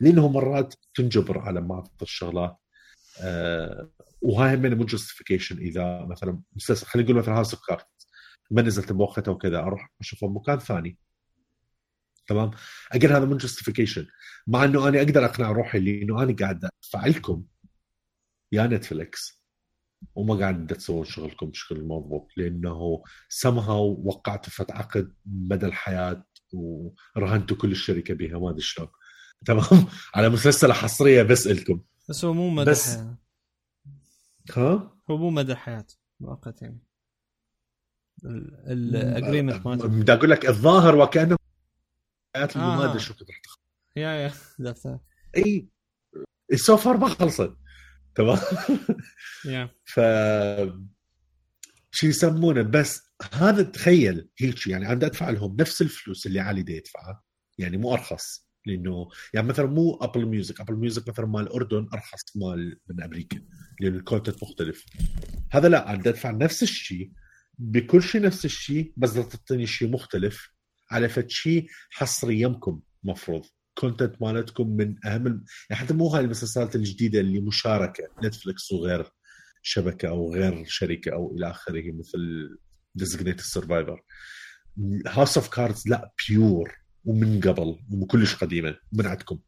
لأنه مرات تنجبر على بعض الشغلات أه وهاي هم مو justification إذا مثلا مسلسل خلينا نقول مثلا House of Cards ما نزلت بوقتها وكذا أروح أشوفه بمكان ثاني. تمام؟ أقل هذا مو justification مع إنه أنا أقدر أقنع روحي لأنه أنا قاعد ادفع لكم يا Netflix وما قاعد تسوون شغلكم بشكل مضبوط لأنه سمها وقعتوا فد عقد مدى الحياة ورهنتوا كل الشركة بها ما أدري شلون. تمام؟ على مسلسل حصرية بس لكم بس هو مو مدى بس. الحياة ها؟ هو مو مدى الحياة مؤقت يعني. ال agreement مالته. بدي أقول لك الظاهر وكأنه حياة آه. ما ادري شو كنت يا يا إي so far ما خلصت. تمام؟ ف شو يسمونه؟ بس هذا تخيل هيك يعني أنا أدفع لهم نفس الفلوس اللي علي دا يدفعها يعني مو أرخص لأنه يعني مثلا مو Apple Music Apple Music مثلا مال الاردن أرخص مال من أمريكا لأن ال content مختلف. هذا لا أنا أدفع نفس الشيء بكل شيء نفس الشيء بس تعطيني شيء مختلف. على فد شيء حصري يمكم مفروض. content مالتكم من أهم يعني حتى مو هاي المسلسلات الجديدة اللي مشاركة Netflix وغير شبكة أو غير شركة أو إلى آخره مثل Designated Survivor House of Cards لا pure ومن قبل وكلش قديمة من عندكم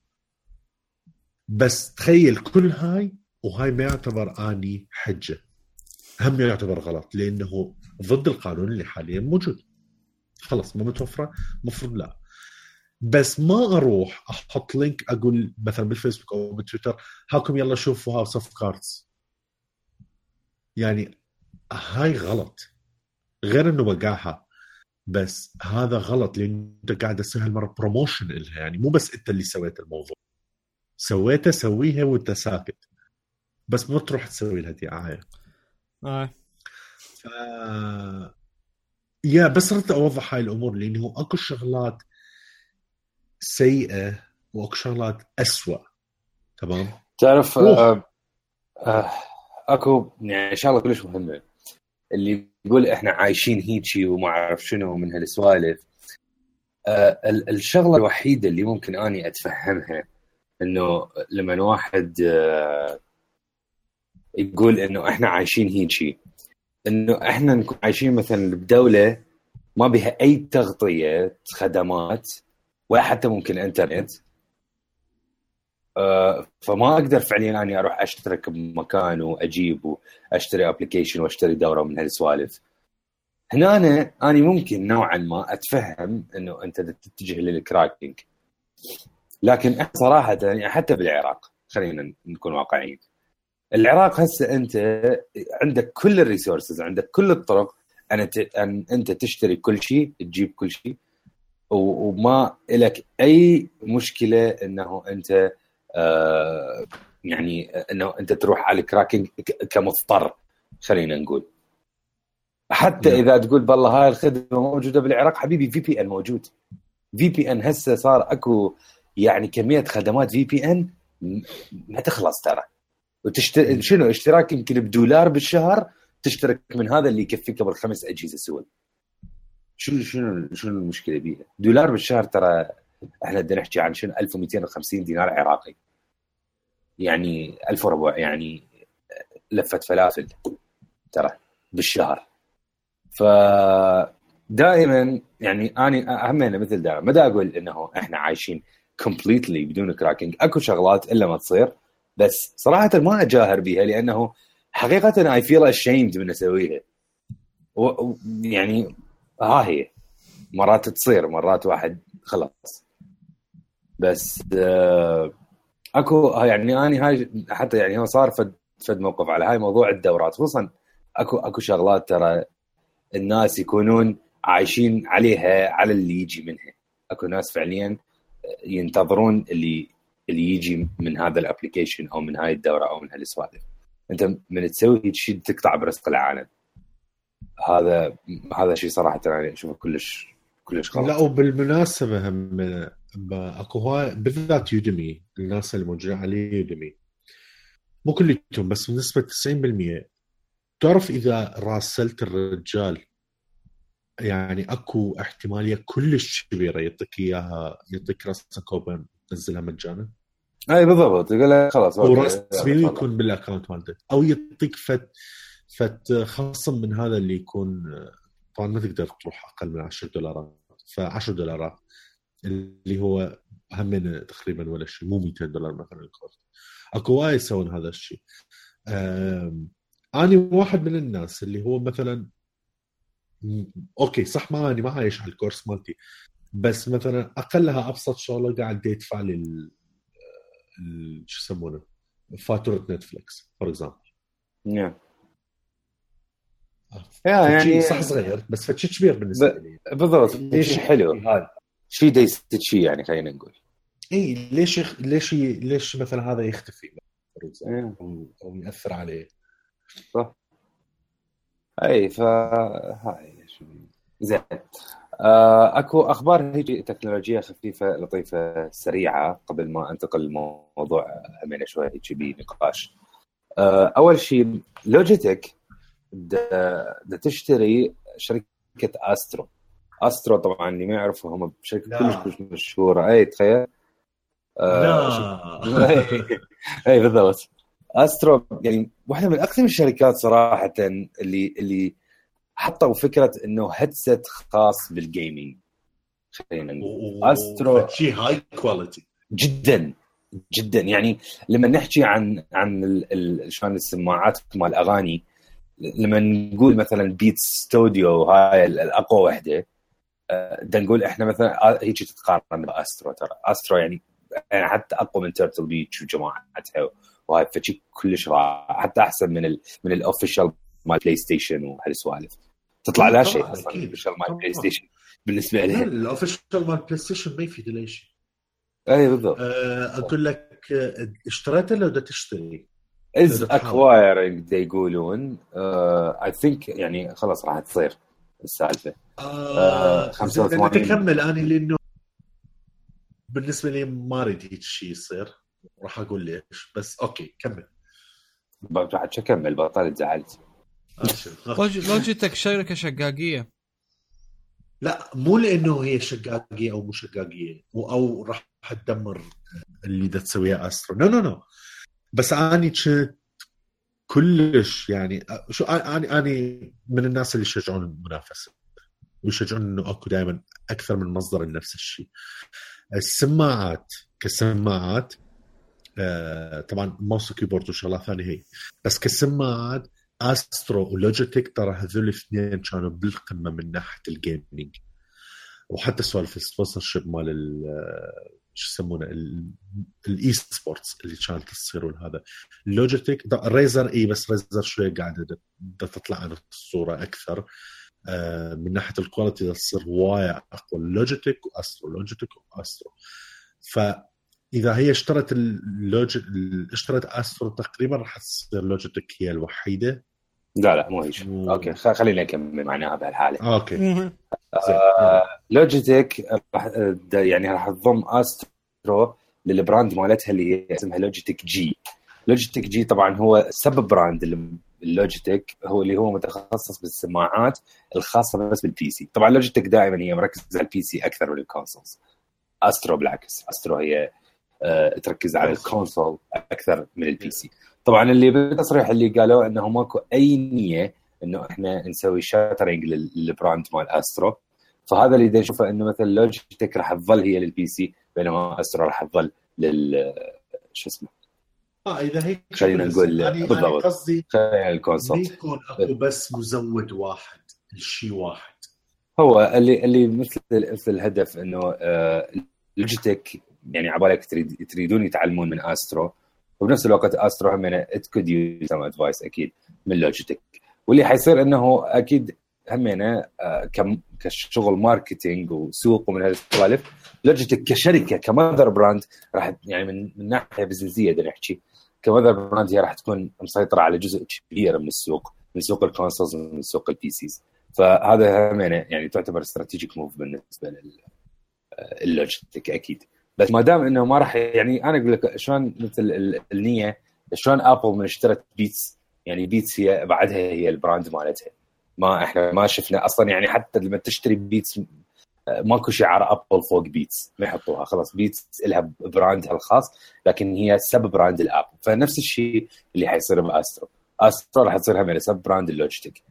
بس تخيل كل هاي وهاي ما يعتبر آني حجة. هم يعتبر غلط لأنه ضد القانون اللي حاليا موجود. خلص ما متوفرة المفروض لا. بس ما أروح أحط link أقول مثلا بالفيسبوك أو بالتويتر هاكم يلا شوفوا House of Cards يعني هاي غلط. غير إنه وقعها بس هذا غلط لأن أنت قاعد تسوي هالمرة promotion لها يعني مو بس أنت اللي سويت الموضوع. سويته سويها وأنت ساكت. بس ما تروح تسوي لها دعاية. آه. ف... يا بس ردت أوضح هاي الأمور لأنه أكو شغلات سيئة واكو شغلات اسوء تمام؟ تعرف آه آه أكو يعني شغله كلش مهمه اللي يقول إحنا عايشين هيجي وما أعرف شنو من هالسوالف. آه الشغلة الوحيدة اللي ممكن أني أتفهمها إنه لما واحد آه يقول إنه إحنا عايشين هيجي إنه إحنا نكون عايشين مثلا بدولة ما بها أي تغطية خدمات ولا حتى ممكن إنترنت. آه، فما أقدر فعليا أني أروح أشترك بمكان وأجيب وأشتري ابلكيشن وأشتري دورة من هالسوالف. هنا أنا, أنا ممكن نوعا ما أتفهم إنه أنت تتجه لل cracking لكن صراحة يعني حتى بالعراق خلينا نكون واقعيين. العراق هسه أنت عندك كل ال resources عندك كل الطرق أن أن أنت تشتري كل شيء تجيب كل شيء. وما لك أي مشكلة إنه أنت آه يعني إنه أنت تروح على ال cracking كمضطر خلينا نقول. حتى نعم. إذا تقول بالله هاي الخدمة موجودة بالعراق حبيبي في بي ان موجود. في بي ان هسه صار أكو يعني كمية خدمات VPN ما تخلص ترى. وتشتري شنو؟ اشتراك يمكن بدولار بالشهر تشترك من هذا اللي يكفيك قبل خمس أجهزة سوى شنو شنو شنو المشكلة بيها؟ دولار بالشهر ترى إحنا بدنا نحكي عن شنو 1250 دينار عراقي. يعني 1000 وربع يعني لفة فلافل ترى بالشهر. ف دائما يعني اني همينه مثل دائما ما دا أقول إنه إحنا عايشين completely بدون cracking أكو شغلات إلا ما تصير. بس صراحة ما أجاهر بها لأنه حقيقه I feel ashamed من أسويها. يعني ها هي. مرات تصير مرات واحد خلاص. بس آه اكو يعني اني هاي حتى يعني هو صار فد فد موقف على هاي موضوع الدورات. خصوصا اكو اكو شغلات ترى الناس يكونون عايشين عليها على اللي يجي منها. اكو ناس فعليا ينتظرون اللي اللي يجي من هذا ال application أو من هاي الدورة أو من هالسوالف. أنت من تسوي شيء تقطع برزق العالم. هذا هذا شيء صراحة يعني أشوفه كلش كلش غلط. لا وبالمناسبة هم أكو هواي بالذات Udemy الناس اللي موجودين على Udemy مو كليتهم بس بنسبة 90% تعرف إذا راسلت الرجال يعني أكو احتمالية كلش كبيرة يعطيك إياها يعطيك راسه كوبن تنزلها مجانا؟ أي بالضبط. يقول لك خلاص وراس يكون بال account مالته أو يعطيك فد فت خصم من هذا اللي يكون طبعا ما تقدر تروح أقل من 10 دولارات. ف 10 دولارات اللي هو هم تقريبا ولا شيء مو 200 دولار مثلا الكورس أكو وايد يسوون هذا الشيء. أنا واحد من الناس اللي هو مثلا أوكي صح ما أني ما عايش على الكورس مالتي بس مثلا أقلها أبسط شغلة قاعد يدفع لي شو يسمونه؟ فاتورة نتفلكس for example نعم يعني صح صغير بس فد شي كبير بالنسبة لي. بالضبط. ليش حلو؟ شيء decent شيء يعني خلينا نقول. إي ليش يخ... ليش ي... ليش مثلا هذا يختفي إيه. أو يأثر عليه. صح. إي ف هاي زين. آه، أكو أخبار هيجي تكنولوجيه خفيفة لطيفة سريعة قبل ما أنتقل للموضوع همينه شوي هيجي بنقاش. آه، أول شيء Logitech دا تشتري شركة أسترو. أسترو طبعا اللي ما يعرفوا هم شركة كلش كلش مشهورة. أي تخيل. آه أي بالضبط. أسترو يعني واحدة من أقدم الشركات صراحة اللي اللي حطوا فكرة إنه headset خاص بال gaming خلينا نقول. أسترو شيء high quality جدا جدا. يعني لما نحكي عن عن شلون السماعات مال الاغاني لما نقول مثلا Beats Studio هاي الأقوى وحدة بدنا آه، نقول إحنا مثلا آه، هيك تتقارن باسترو ترى. استرو يعني يعني حتى أقوى من تيرتل بيتش وجماعتها وهاي فد شي كلش رائع. حتى أحسن من ال من ال official مال بلاي ستيشن وهالسوالف. تطلع لا شيء أصلا ال official مال بلاي ستيشن بالنسبة لي. ال official مال بلاي ستيشن ما يفيد له شيء. اي بالضبط. أه أقول لك آه، اشتريته لو تشتري. is acquiring يقولون I think يعني خلاص راح تصير السالفة. آه 85 تكمل أنا لأنه بالنسبة لي ما أريد هيك شيء يصير. راح أقول ليش بس أوكي كمل. بعد شو كمل بطل زعلت. لوجيتك شركة شقاقية. لا مو لأنه هي شقاقية أو مو شقاقية أو راح تدمر اللي دا تسويه استرو no no no بس أني كنت كلش يعني شو أني أني من الناس اللي يشجعون المنافسة ويشجعون إنه أكو دائما أكثر من مصدر لنفس الشيء. السماعات كسماعات آه طبعا mouse و keyboard وشغلات ثانية هي. بس كسماعات استرو ولوجيتك ترى هذول الاثنين كانوا بالقمة من ناحية ال gaming وحتى سوالف ال sponsor مال شو يسمونه ال esports اللي كانت تصير هذا. لوجيتك ريزر إي بس ريزر شوي قاعدة تطلع عن الصورة أكثر. آه، من ناحية ال quality تصير وايد أقوى. لوجيتك واسترو لوجيتك واسترو ف اذا هي اشترت اللوجيك اشترت استرو تقريبا راح تصير لوجيتك هي الوحيدة. لا لا مو هيك. أوكي خلينا نكمل معناها بهالحالة. أوكي. آه لوجيتك راح يعني راح تضم استرو لل brand مالتها اللي هي اسمها لوجيتك جي لوجيتك جي طبعا هو sub-brand اللوجيتك هو اللي هو متخصص بالسماعات الخاصة بس بال PC طبعا لوجيتك دائما هي مركزة على ال PC أكثر من ال consoles استرو بالعكس استرو هي آه، تركز على ال console أكثر من ال PC طبعا اللي بالتصريح اللي قالوا إنه ماكو أي نية إنه إحنا نسوي shattering لل brand مال استرو فهذا اللي نشوفه إنه مثلا لوجيتك راح تظل هي لل PC بينما استرو راح تظل لل شو اسمه؟ آه إذا هيك خلينا نقول يعني بالضبط. قصدي خلينا ال console يكون أكو بس مزود واحد الشيء واحد. هو اللي اللي مثل مثل الهدف إنه آه لوجيتك يعني عبالك تريد تريدون يتعلمون من استرو وبنفس الوقت استرو هم it could use some advice أكيد من لوجيتك واللي حيصير إنه أكيد همينه آه، كشغل marketing وسوق ومن هالسوالف لوجيتك كشركة ك mother brand راح يعني من, من ناحية businessية بدنا نحكي. ك mother brand هي راح تكون مسيطرة على جزء كبير من السوق من سوق ال consoles ومن سوق ال PCs فهذا همينه يعني تعتبر strategic move بالنسبة للوجيتك آه، أكيد. بس ما دام إنه ما راح يعني أنا أقول لك شلون مثل النية شلون ابل من اشترت بيتس يعني بيتس هي بعدها هي ال brand مالتها. ما إحنا ما شفنا أصلا يعني حتى لما تشتري بيتس ماكو شعار ابل فوق بيتس ما يحطوها. خلاص بيتس لها brand ها الخاص لكن هي sub-brand الابل فنفس الشيء اللي حيصير باسترو استرو راح تصير هم sub-brand اللوجيتك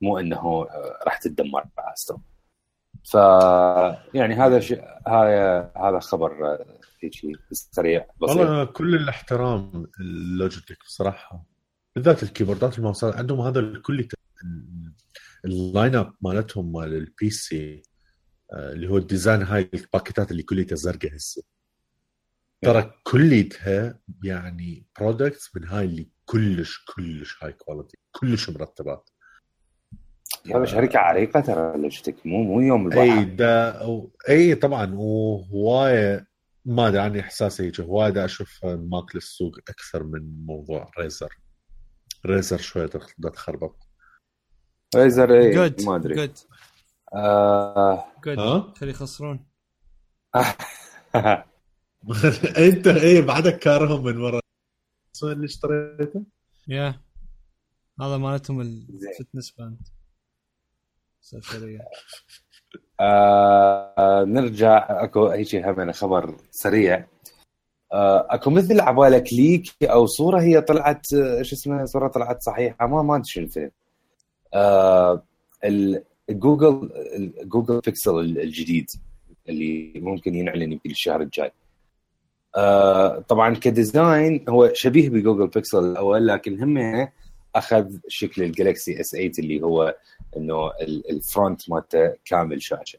مو إنه آه، راح تتدمر باسترو ف يعني هذا شيء هذا هذا خبر هيك سريع بسيط. والله كل الاحترام اللوجيتك بصراحة بالذات الكيبوردات الموصلة عندهم هذا الكل ال lineup مالتهم مال ال PC آه، اللي هو ال design هاي الباكيتات اللي كليتها زرقاء هسه. ترى كليتها يعني برودكتس من هاي اللي كلش كلش هاي كواليتي كلش مرتبات. يا شركه عريقه ترى لوجيتك مو مو يوم البحر اي دا أي طبعا وهوايه ما أدري عني احساسي هيك. هواية أشوف ماكل السوق أكثر من موضوع ريزر. ريزر شوية تخربط ريزر اي ما أدري. آه... ها؟ خلي يخسرون. أنت إيه بعدك كارهم من ورا. اللي اشتريته؟ يا هذا مالتهم ال fitness band آه نرجع أكو هيك هم خبر سريع. آه أكو مثل عبالك leak أو صورة هي طلعت إيش اسمها صورة طلعت صحيحة ما ما أدري شنو آه الجوجل Google Pixel الجديد اللي ممكن ينعلن يمكن الشهر الجاي. آه طبعا ك design هو شبيه ب Google Pixel الأول لكن هم أخذ شكل ال Galaxy S 8 اللي هو إنه ال front مالته كامل شاشة.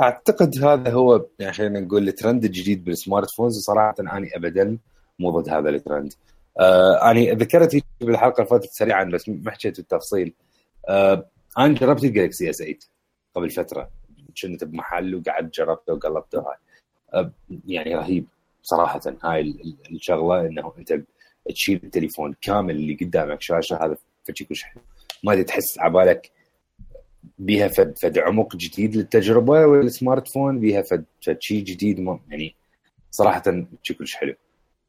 أعتقد هذا هو يعني خلينا نقول الترند الجديد بال smartphones وصراحة أني ابدا مو ضد هذا الترند. آه أنا ذكرت بالحلقة اللي فاتت سريعا بس ما حكيت بالتفصيل. آه أنا جربت ال Galaxy S 8 قبل فترة. كنت بمحل وقعدت جربته وقلبته. هاي آه يعني رهيب صراحة. هاي الشغلة إنه أنت تشيل التليفون كامل اللي قدامك شاشة هذا فشي كلش حلو ما تحس عبالك بيها فد فد عمق جديد للتجربة وال smartphone بيها فد فد شيء جديد ما يعني صراحة شيء كلش حلو.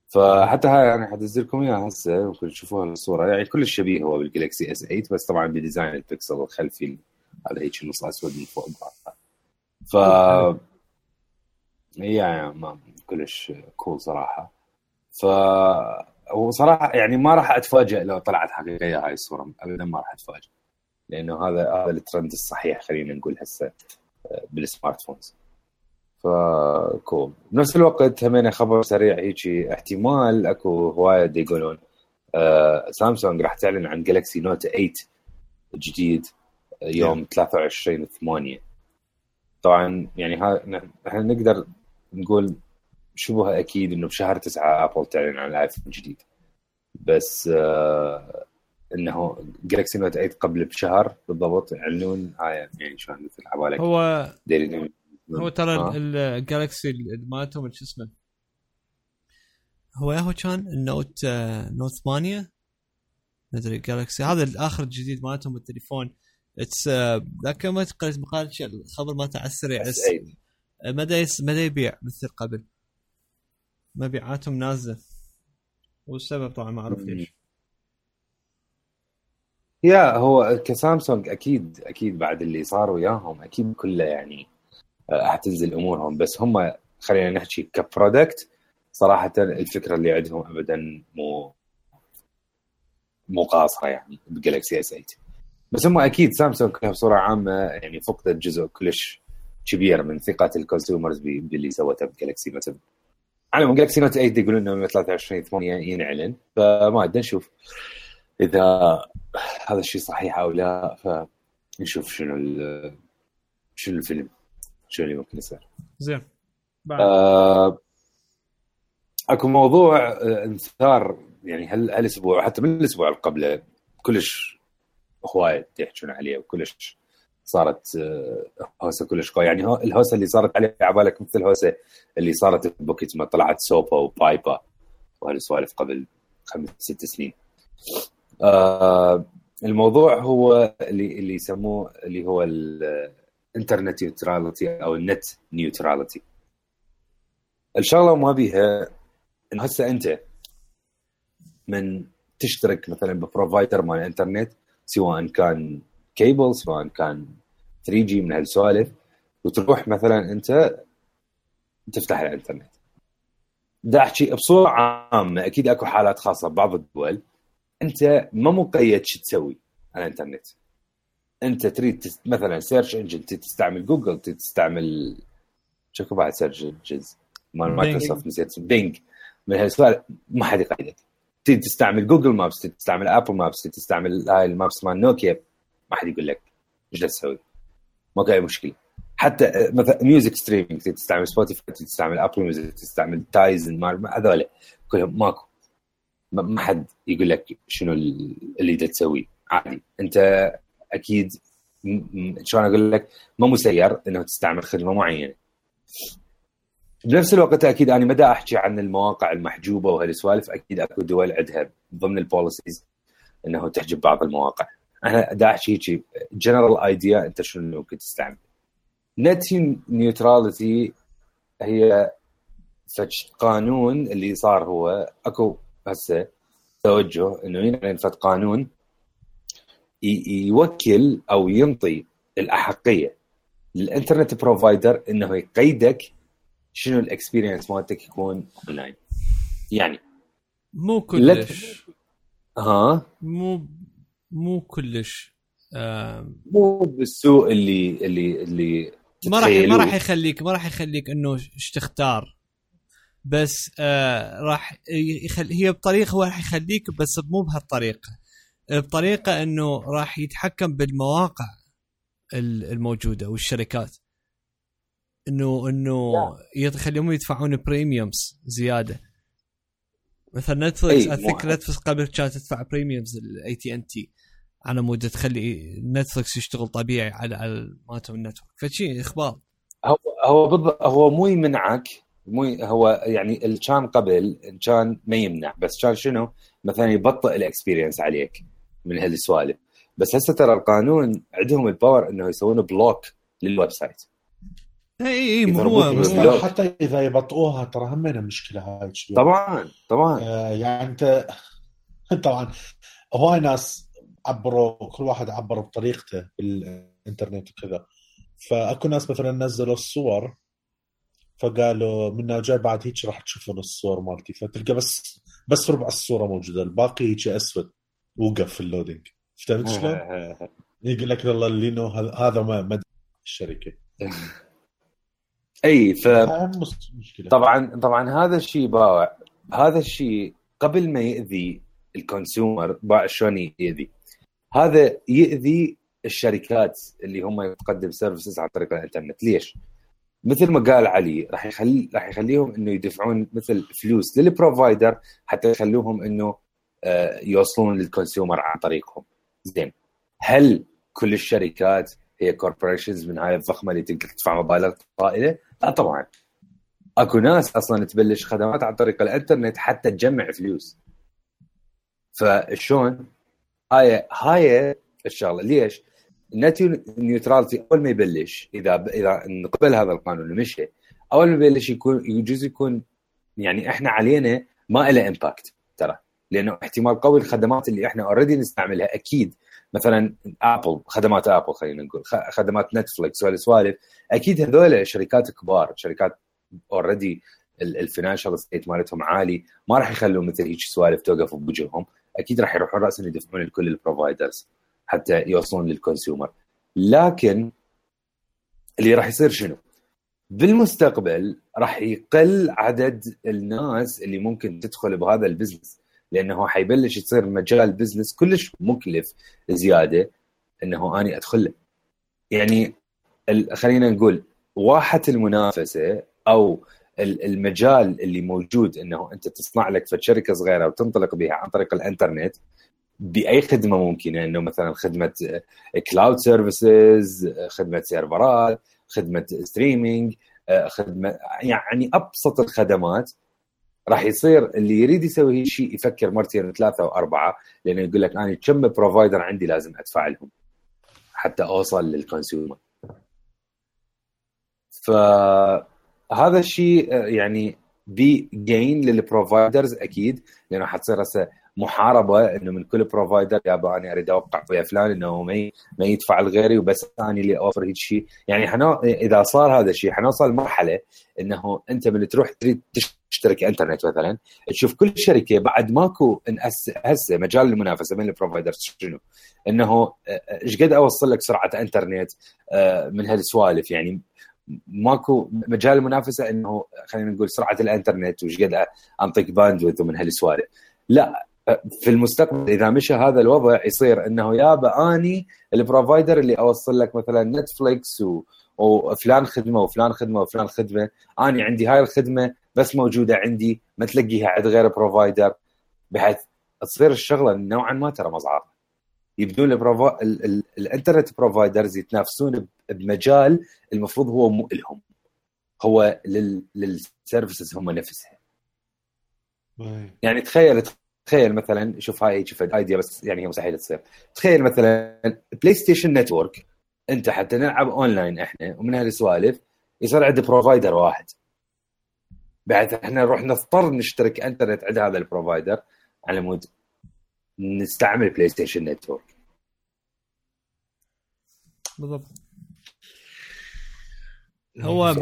فحتى هاي يعني حدزل لكم إياها هسه ممكن تشوفوها الصورة. يعني كلش شبيه هو بال Galaxy S 8 بس طبعا ب design ال Pixel الخلفي هذا هيك النص أسود من فوق. ف يعني ما كلش cool صراحة. ف وصراحة يعني ما راح اتفاجئ لو طلعت حقيقية هاي الصورة. ابدا ما راح اتفاجئ لأنه هذا هذا الترند الصحيح خلينا نقول هسه آه، بال smartphones ف cool. بنفس الوقت همين خبر سريع هيك احتمال أكو هواية يقولون آه سامسونج راح تعلن عن Galaxy Note 8 جديد يوم 23 8 طبعا يعني ها إحنا نقدر نقول شبه أكيد إنه بشهر 9 Apple تعلن عن ال iPhone الجديد بس آه إنه Galaxy Note 8 قبل بشهر بالضبط يعلنون. هاي يعني شلون مثل حوالي هو هو ترى آه. الجالكسي مالتهم شو اسمه؟ هو ياهو كان النوت آه نوت 8 ادري جالكسي هذا الآخر الجديد مالتهم التليفون اتس ذاك ما قريت مقال الخبر مالته على السريع مدى مدى يبيع مثل قبل. مبيعاتهم نازلة. والسبب طبعا معروف ليش. يا هو كسامسونج أكيد أكيد بعد اللي صار وياهم أكيد كله يعني آه، حتنزل أمورهم. بس هم خلينا نحكي ك product صراحة الفكرة اللي عندهم ابدا مو مو قاصرة يعني ب Galaxy S 8 بس هم أكيد سامسونج بصورة عامة يعني فقدت جزء كلش كبير من ثقة ال consumers باللي سوته ب Galaxy مثلا. على من Galaxy Note 8 يقولون إنه 23 8 ينعلن فما ادري نشوف إذا هذا الشيء صحيح أو لا فنشوف شنو شنو الفيلم شنو اللي ممكن يصير. زين. آه أكو موضوع آه، انثار يعني هل هالأسبوع حتى من الأسبوع اللي قبله كلش هواية يحكون عليه وكلش صارت آه، هوسة كلش قوية. يعني الهوسة اللي صارت عليه عبالك مثل الهوسة اللي صارت بوكيت ما طلعت سوبا وبايبا وهالسوالف قبل خمس ست سنين. آه الموضوع هو اللي اللي يسموه اللي هو ال internet neutrality أو ال net neutrality الشغلة ما بيها انه هسه أنت من تشترك مثلا ب provider مال الانترنت سواء كان كيبل سواء كان 3 G من هالسوالف وتروح مثلا أنت تفتح الإنترنت. دا أحكي بصورة عامة أكيد أكو حالات خاصة ببعض الدول. أنت ما مقيد شو تسوي على الإنترنت. أنت تريد مثلا search engine تستعمل جوجل تستعمل شكو بعد search engines مال مايكروسوفت نسيت. Bing من هالسوالف ما حد يقيدك. تريد تستعمل Google Maps تستعمل Apple Maps تستعمل هاي ال maps مال نوكيا ما حد يقول لك إيش تسوي؟ ماكو اي مشكلة. حتى مثلا music streaming تستعمل Spotify تستعمل Apple Music تستعمل Tizen هذول كلهم ماكو. ما حد يقول لك شنو اللي تسويه عادي. أنت أكيد شلون أقول لك؟ ما مسير إنه تستعمل خدمة معينة. بنفس الوقت أكيد أنا ما أحكي عن المواقع المحجوبة وهالسوالف أكيد أكو دول عندها ضمن ال policies إنه تحجب بعض المواقع. أنا دا أحكي هيك general idea أنت شنو ممكن تستعمل. net neutrality هي فد قانون اللي صار هو. أكو هسه توجه إنه ينعلن فد قانون يوكل أو ينطي الأحقية. لل internet provider إنه يقيدك شنو ال experience مالتك يكون اونلاين يعني مو كلش. ها؟ مو مو كلش مو بالسوء اللي اللي اللي ما راح ما راح يخليك ما راح يخليك إنه إيش تختار. بس آه راح يخل... هي بطريقة هو راح يخليك بس مو بهالطريقة. بطريقة إنه راح يتحكم بالمواقع الموجودة والشركات. إنه إنه يخليهم يدفعون premiums زيادة. مثلا نتفلكس أذكر نتفلكس قبل كانت تدفع premiums ال AT&T على مود تخلي نتفلكس يشتغل طبيعي على على مالتهم ال network فشي إخبار. هو هو بالضبط هو مو يمنعك مو هو يعني اللي كان قبل كان ما يمنع بس كان شنو؟ مثلا يبطئ ال experience عليك من هالسوالف. بس هسه ترى القانون عندهم ال power إنه يسوون block لل website. إي إي هو حتى إذا يبطئوها ترى همنا مشكله هاي؟ طبعا طبعا. آه يعني أنت طبعا هواي ناس عبروا كل واحد عبر بطريقته بالإنترنت وكذا. فأكو ناس مثلا نزلوا الصور فقالوا من جاي بعد هيك راح تشوفون الصور مالتي. فتلقى بس بس ربع الصورة موجودة الباقي هيك أسود وقف في ال loading. فهمت شلون؟ يقول لك والله لينو هذا ما الشركة. أي ف طبعا طبعا هذا الشيء باوع. هذا الشيء قبل ما يأذي ال consumer باوع شلون يأذي؟ هذا يأذي الشركات اللي هم تقدم services عن طريق الإنترنت. ليش؟ مثل ما قال علي راح يخلي راح يخليهم إنه يدفعون مثل فلوس لل provider حتى يخلوهم إنه آه، يوصلون لل consumer عن طريقهم. زين. هل كل الشركات هي corporations من هاي الضخمة اللي تقدر تدفع مبالغ طائلة؟ لا طبعا. أكو ناس أصلا تبلش خدمات عن طريق الإنترنت حتى تجمع فلوس. فشلون؟ هاي هاي الشغلة. ليش؟ ال net neutrality أول ما يبلش إذا إذا نقبل هذا القانون ومشي أول ما يبلش يكون يجوز يكون يعني إحنا علينا ما له impact ترى. لأنه احتمال قوي الخدمات اللي إحنا already نستعملها أكيد. مثلا ابل خدمات ابل خلينا نقول خدمات نتفلكس والسوالف أكيد هذول شركات كبار شركات already ال financial state مالتهم عالي ما راح يخلوا مثل هيك سوالف توقف بوجههم أكيد راح يروحون راسا يدفعون لكل ال providers حتى يوصلون لل consumer لكن اللي راح يصير شنو؟ بالمستقبل راح يقل عدد الناس اللي ممكن تدخل بهذا ال business لأنه حيبلش يصير مجال business كلش مكلف زيادة إنه أني أدخل له يعني خلينا نقول واحة المنافسة أو المجال اللي موجود إنه أنت تصنع لك في شركة صغيرة وتنطلق بها عن طريق الإنترنت بأي خدمة ممكنة إنه مثلا خدمة cloud services خدمة سيرفرات خدمة streaming خدمة يعني أبسط الخدمات راح يصير اللي يريد يسوي شيء يفكر مرتين ثلاثة وأربعة لأنه يقول لك أنا كم provider عندي لازم أدفع لهم حتى أوصل لل consumer فهذا الشيء يعني بي gain لل providers أكيد لأنه حتصير هسه محاربة إنه من كل provider يابا أنا أريد أوقع ويا فلان إنه ما ما يدفع لغيري وبس أنا اللي أوفر هيك شيء يعني حنو إذا صار هذا الشيء حنوصل لمرحله إنه أنت من تروح تريد تشترك إنترنت مثلا تشوف كل شركة بعد ماكو هسه مجال المنافسة بين ال providers شنو؟ إنه إيش قد أوصل لك سرعة إنترنت من هالسوالف يعني ماكو مجال المنافسة إنه خلينا نقول سرعة الإنترنت وش قد انطيك bandwidth ومن هالسوالف. لا في المستقبل إذا مشى هذا الوضع يصير إنه يابا أني ال provider اللي أوصل لك مثلا نتفليكس و... وفلان خدمة وفلان خدمة وفلان خدمة. أني عندي هاي الخدمة بس موجودة عندي ما تلقيها عند غير provider بحيث تصير الشغلة نوعا ما ترى مزعره يبدون ال provi... ال... ال... ال internet providers يتنافسون بمجال المفروض هو مو لهم. هو لل... لل services هم نفسها يعني تخيل تخيل مثلا شوف هاي شوف idea بس يعني هي مستحيل تصير. تخيل مثلا بلاي ستيشن نتورك أنت حتى نلعب اونلاين إحنا ومن هالسوالف يصير عندي provider واحد. بعد إحنا نروح نضطر نشترك انترنت عند هذا ال provider على مود نستعمل بلاي ستيشن نتورك بالضبط. هو ف...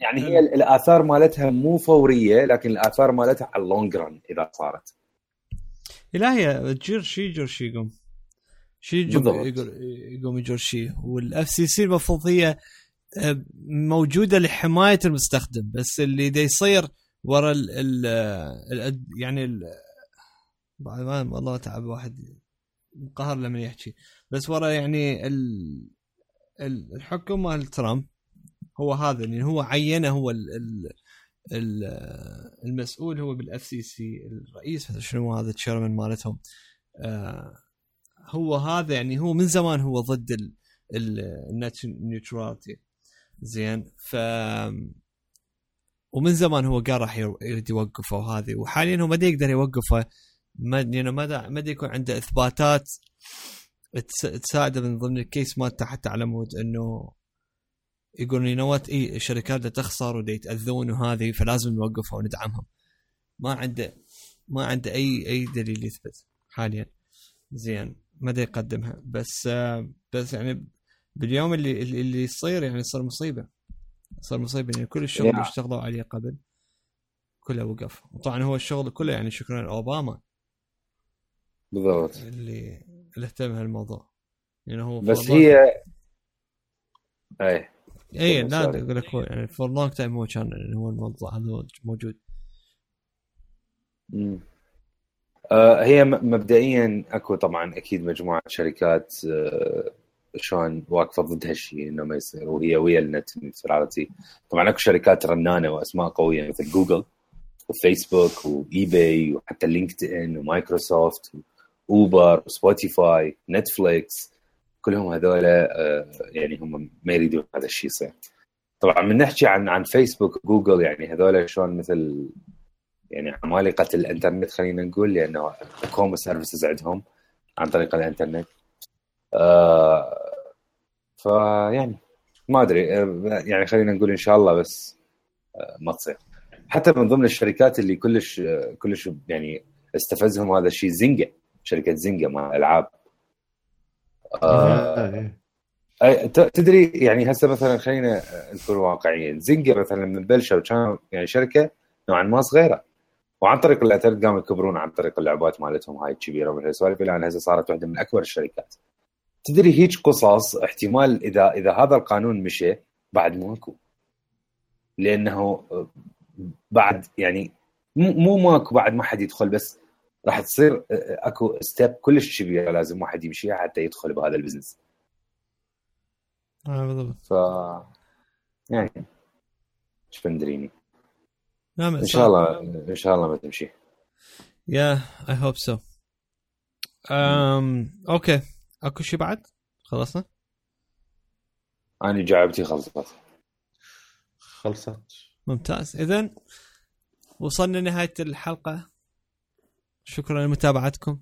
يعني هي الآثار مالتها مو فورية لكن الآثار مالتها على ال long run إذا صارت. لا هي تجير شي يجر شي يقوم. شي يقوم يجر شي. وال FCC المفروض هي آه، موجودة لحماية المستخدم بس اللي دا يصير ورا ال ال يعني ال والله تعب واحد قهر لما يحكي. بس ورا يعني ال الحكم مال ترامب هو هذا يعني هو عينه هو ال ال المسؤول هو بال FCC الرئيس شنو هذا ال chairman مالتهم. آه هو هذا يعني هو من زمان هو ضد ال net neutrality زين ف ومن زمان هو قال راح يريد يوقفه وهذه وحاليا هو ما يقدر يوقفه ما يعني ما ما يكون عنده إثباتات تساعده من ضمن ال case مالته حتى على مود إنه يقولون يو وات إي الشركات تخسر ودا يتأذون وهذه فلازم نوقفها وندعمهم. ما عنده ما عنده أي أي دليل يثبت حاليا. زين ما يقدمها. بس بس يعني باليوم اللي اللي يصير يعني صار مصيبة. صار مصيبة يعني كل الشغل اللي اشتغلوا عليه قبل كله وقف. وطبعا هو الشغل كله يعني شكرا لأوباما. بالضبط. اللي اللي اهتم هالموضوع يعني هو بس هي أي. اي لا أقول لك هو يعني for long time هو كان يعني هو الموضوع هذا موجود. امم آه هي مبدئيا أكو طبعا أكيد مجموعة شركات آه شلون واقفة ضد هالشيء إنه ما يصير وهي ويا ال net neutrality طبعا أكو شركات رنانة وأسماء قوية مثل جوجل وفيسبوك و eBay وحتى لينكد ان ومايكروسوفت اوبر وسبوتيفاي نتفليكس كلهم هذول آه، يعني هم ما يريدون هذا الشيء يصير. طبعا من نحكي عن عن فيسبوك جوجل يعني هذول شلون مثل يعني عمالقة الإنترنت خلينا نقول لأنه كوم services عندهم عن طريق الإنترنت. آه فيعني ما أدري آه، يعني خلينا نقول إن شاء الله بس ما تصير. حتى من ضمن الشركات اللي كلش كلش يعني استفزهم هذا الشيء زنجا شركة زنجا مال الالعاب آه إيه. تدري يعني هسه مثلا خلينا نكون واقعيين. زنجا مثلا من بلشوا كانوا يعني شركة نوعا ما صغيرة. وعن طريق الانترنت قاموا يكبرون عن طريق اللعبات مالتهم هاي الكبيره والسوالف إلى هسه صارت واحدة من أكبر الشركات. تدري هيك قصص احتمال إذا إذا هذا القانون مشى بعد ماكو. لأنه بعد يعني مو ماكو بعد ما حد يدخل بس راح تصير أكو step كلش كبيره لازم واحد يمشيها حتى يدخل بهذا ال business. آه بالضبط. ف يعني إيش مدريني؟ نعم إن شاء الله إن شاء الله ما تمشي. yeah I hope so. امم okay أكو شيء بعد؟ خلصنا؟ أنا جعبتي خلصت. خلصت. ممتاز اذا وصلنا نهايه الحلقة شكرا لمتابعتكم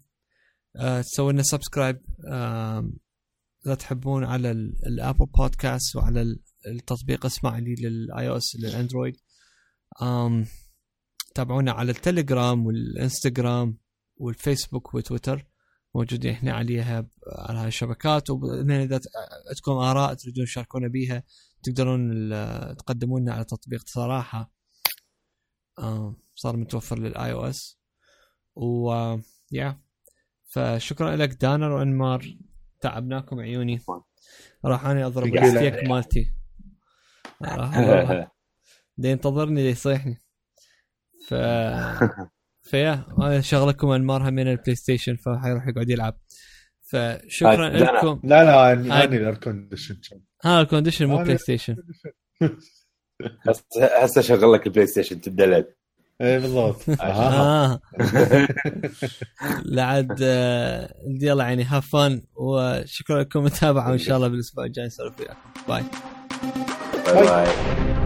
أه تسوي لنا subscribe. إذا تحبون على ال Apple Podcast وعلى التطبيق اسمع لي لل iOS للأندرويد. تابعونا على التليجرام والإنستغرام والفيسبوك وتويتر. موجودين إحنا عليها على هاي الشبكات. إذا عندكم آراء تريدون تشاركونا بيها تقدرون تقدمون لنا على تطبيق صراحة. صار متوفر لل iOS و yeah فشكرا لك دانر وإنمار تعبناكم عيوني. راح أنا أضرب الستيك مالتي. راح ينتظرني ليصيحني ف ف yeah أنا شغلكم إنمار من ال PlayStation فحيروح يقعد يلعب. فشكرا لكم. لا لا اني ال air condition ها ال condition مو PlayStation هسه شغل لك ال PlayStation تبدا إيه بالضبط. آه. لعد آه، يلا يعني have fun وشكرا لكم المتابعه وان شاء الله بالأسبوع الجاي نسولف وياكم. bye باي, باي.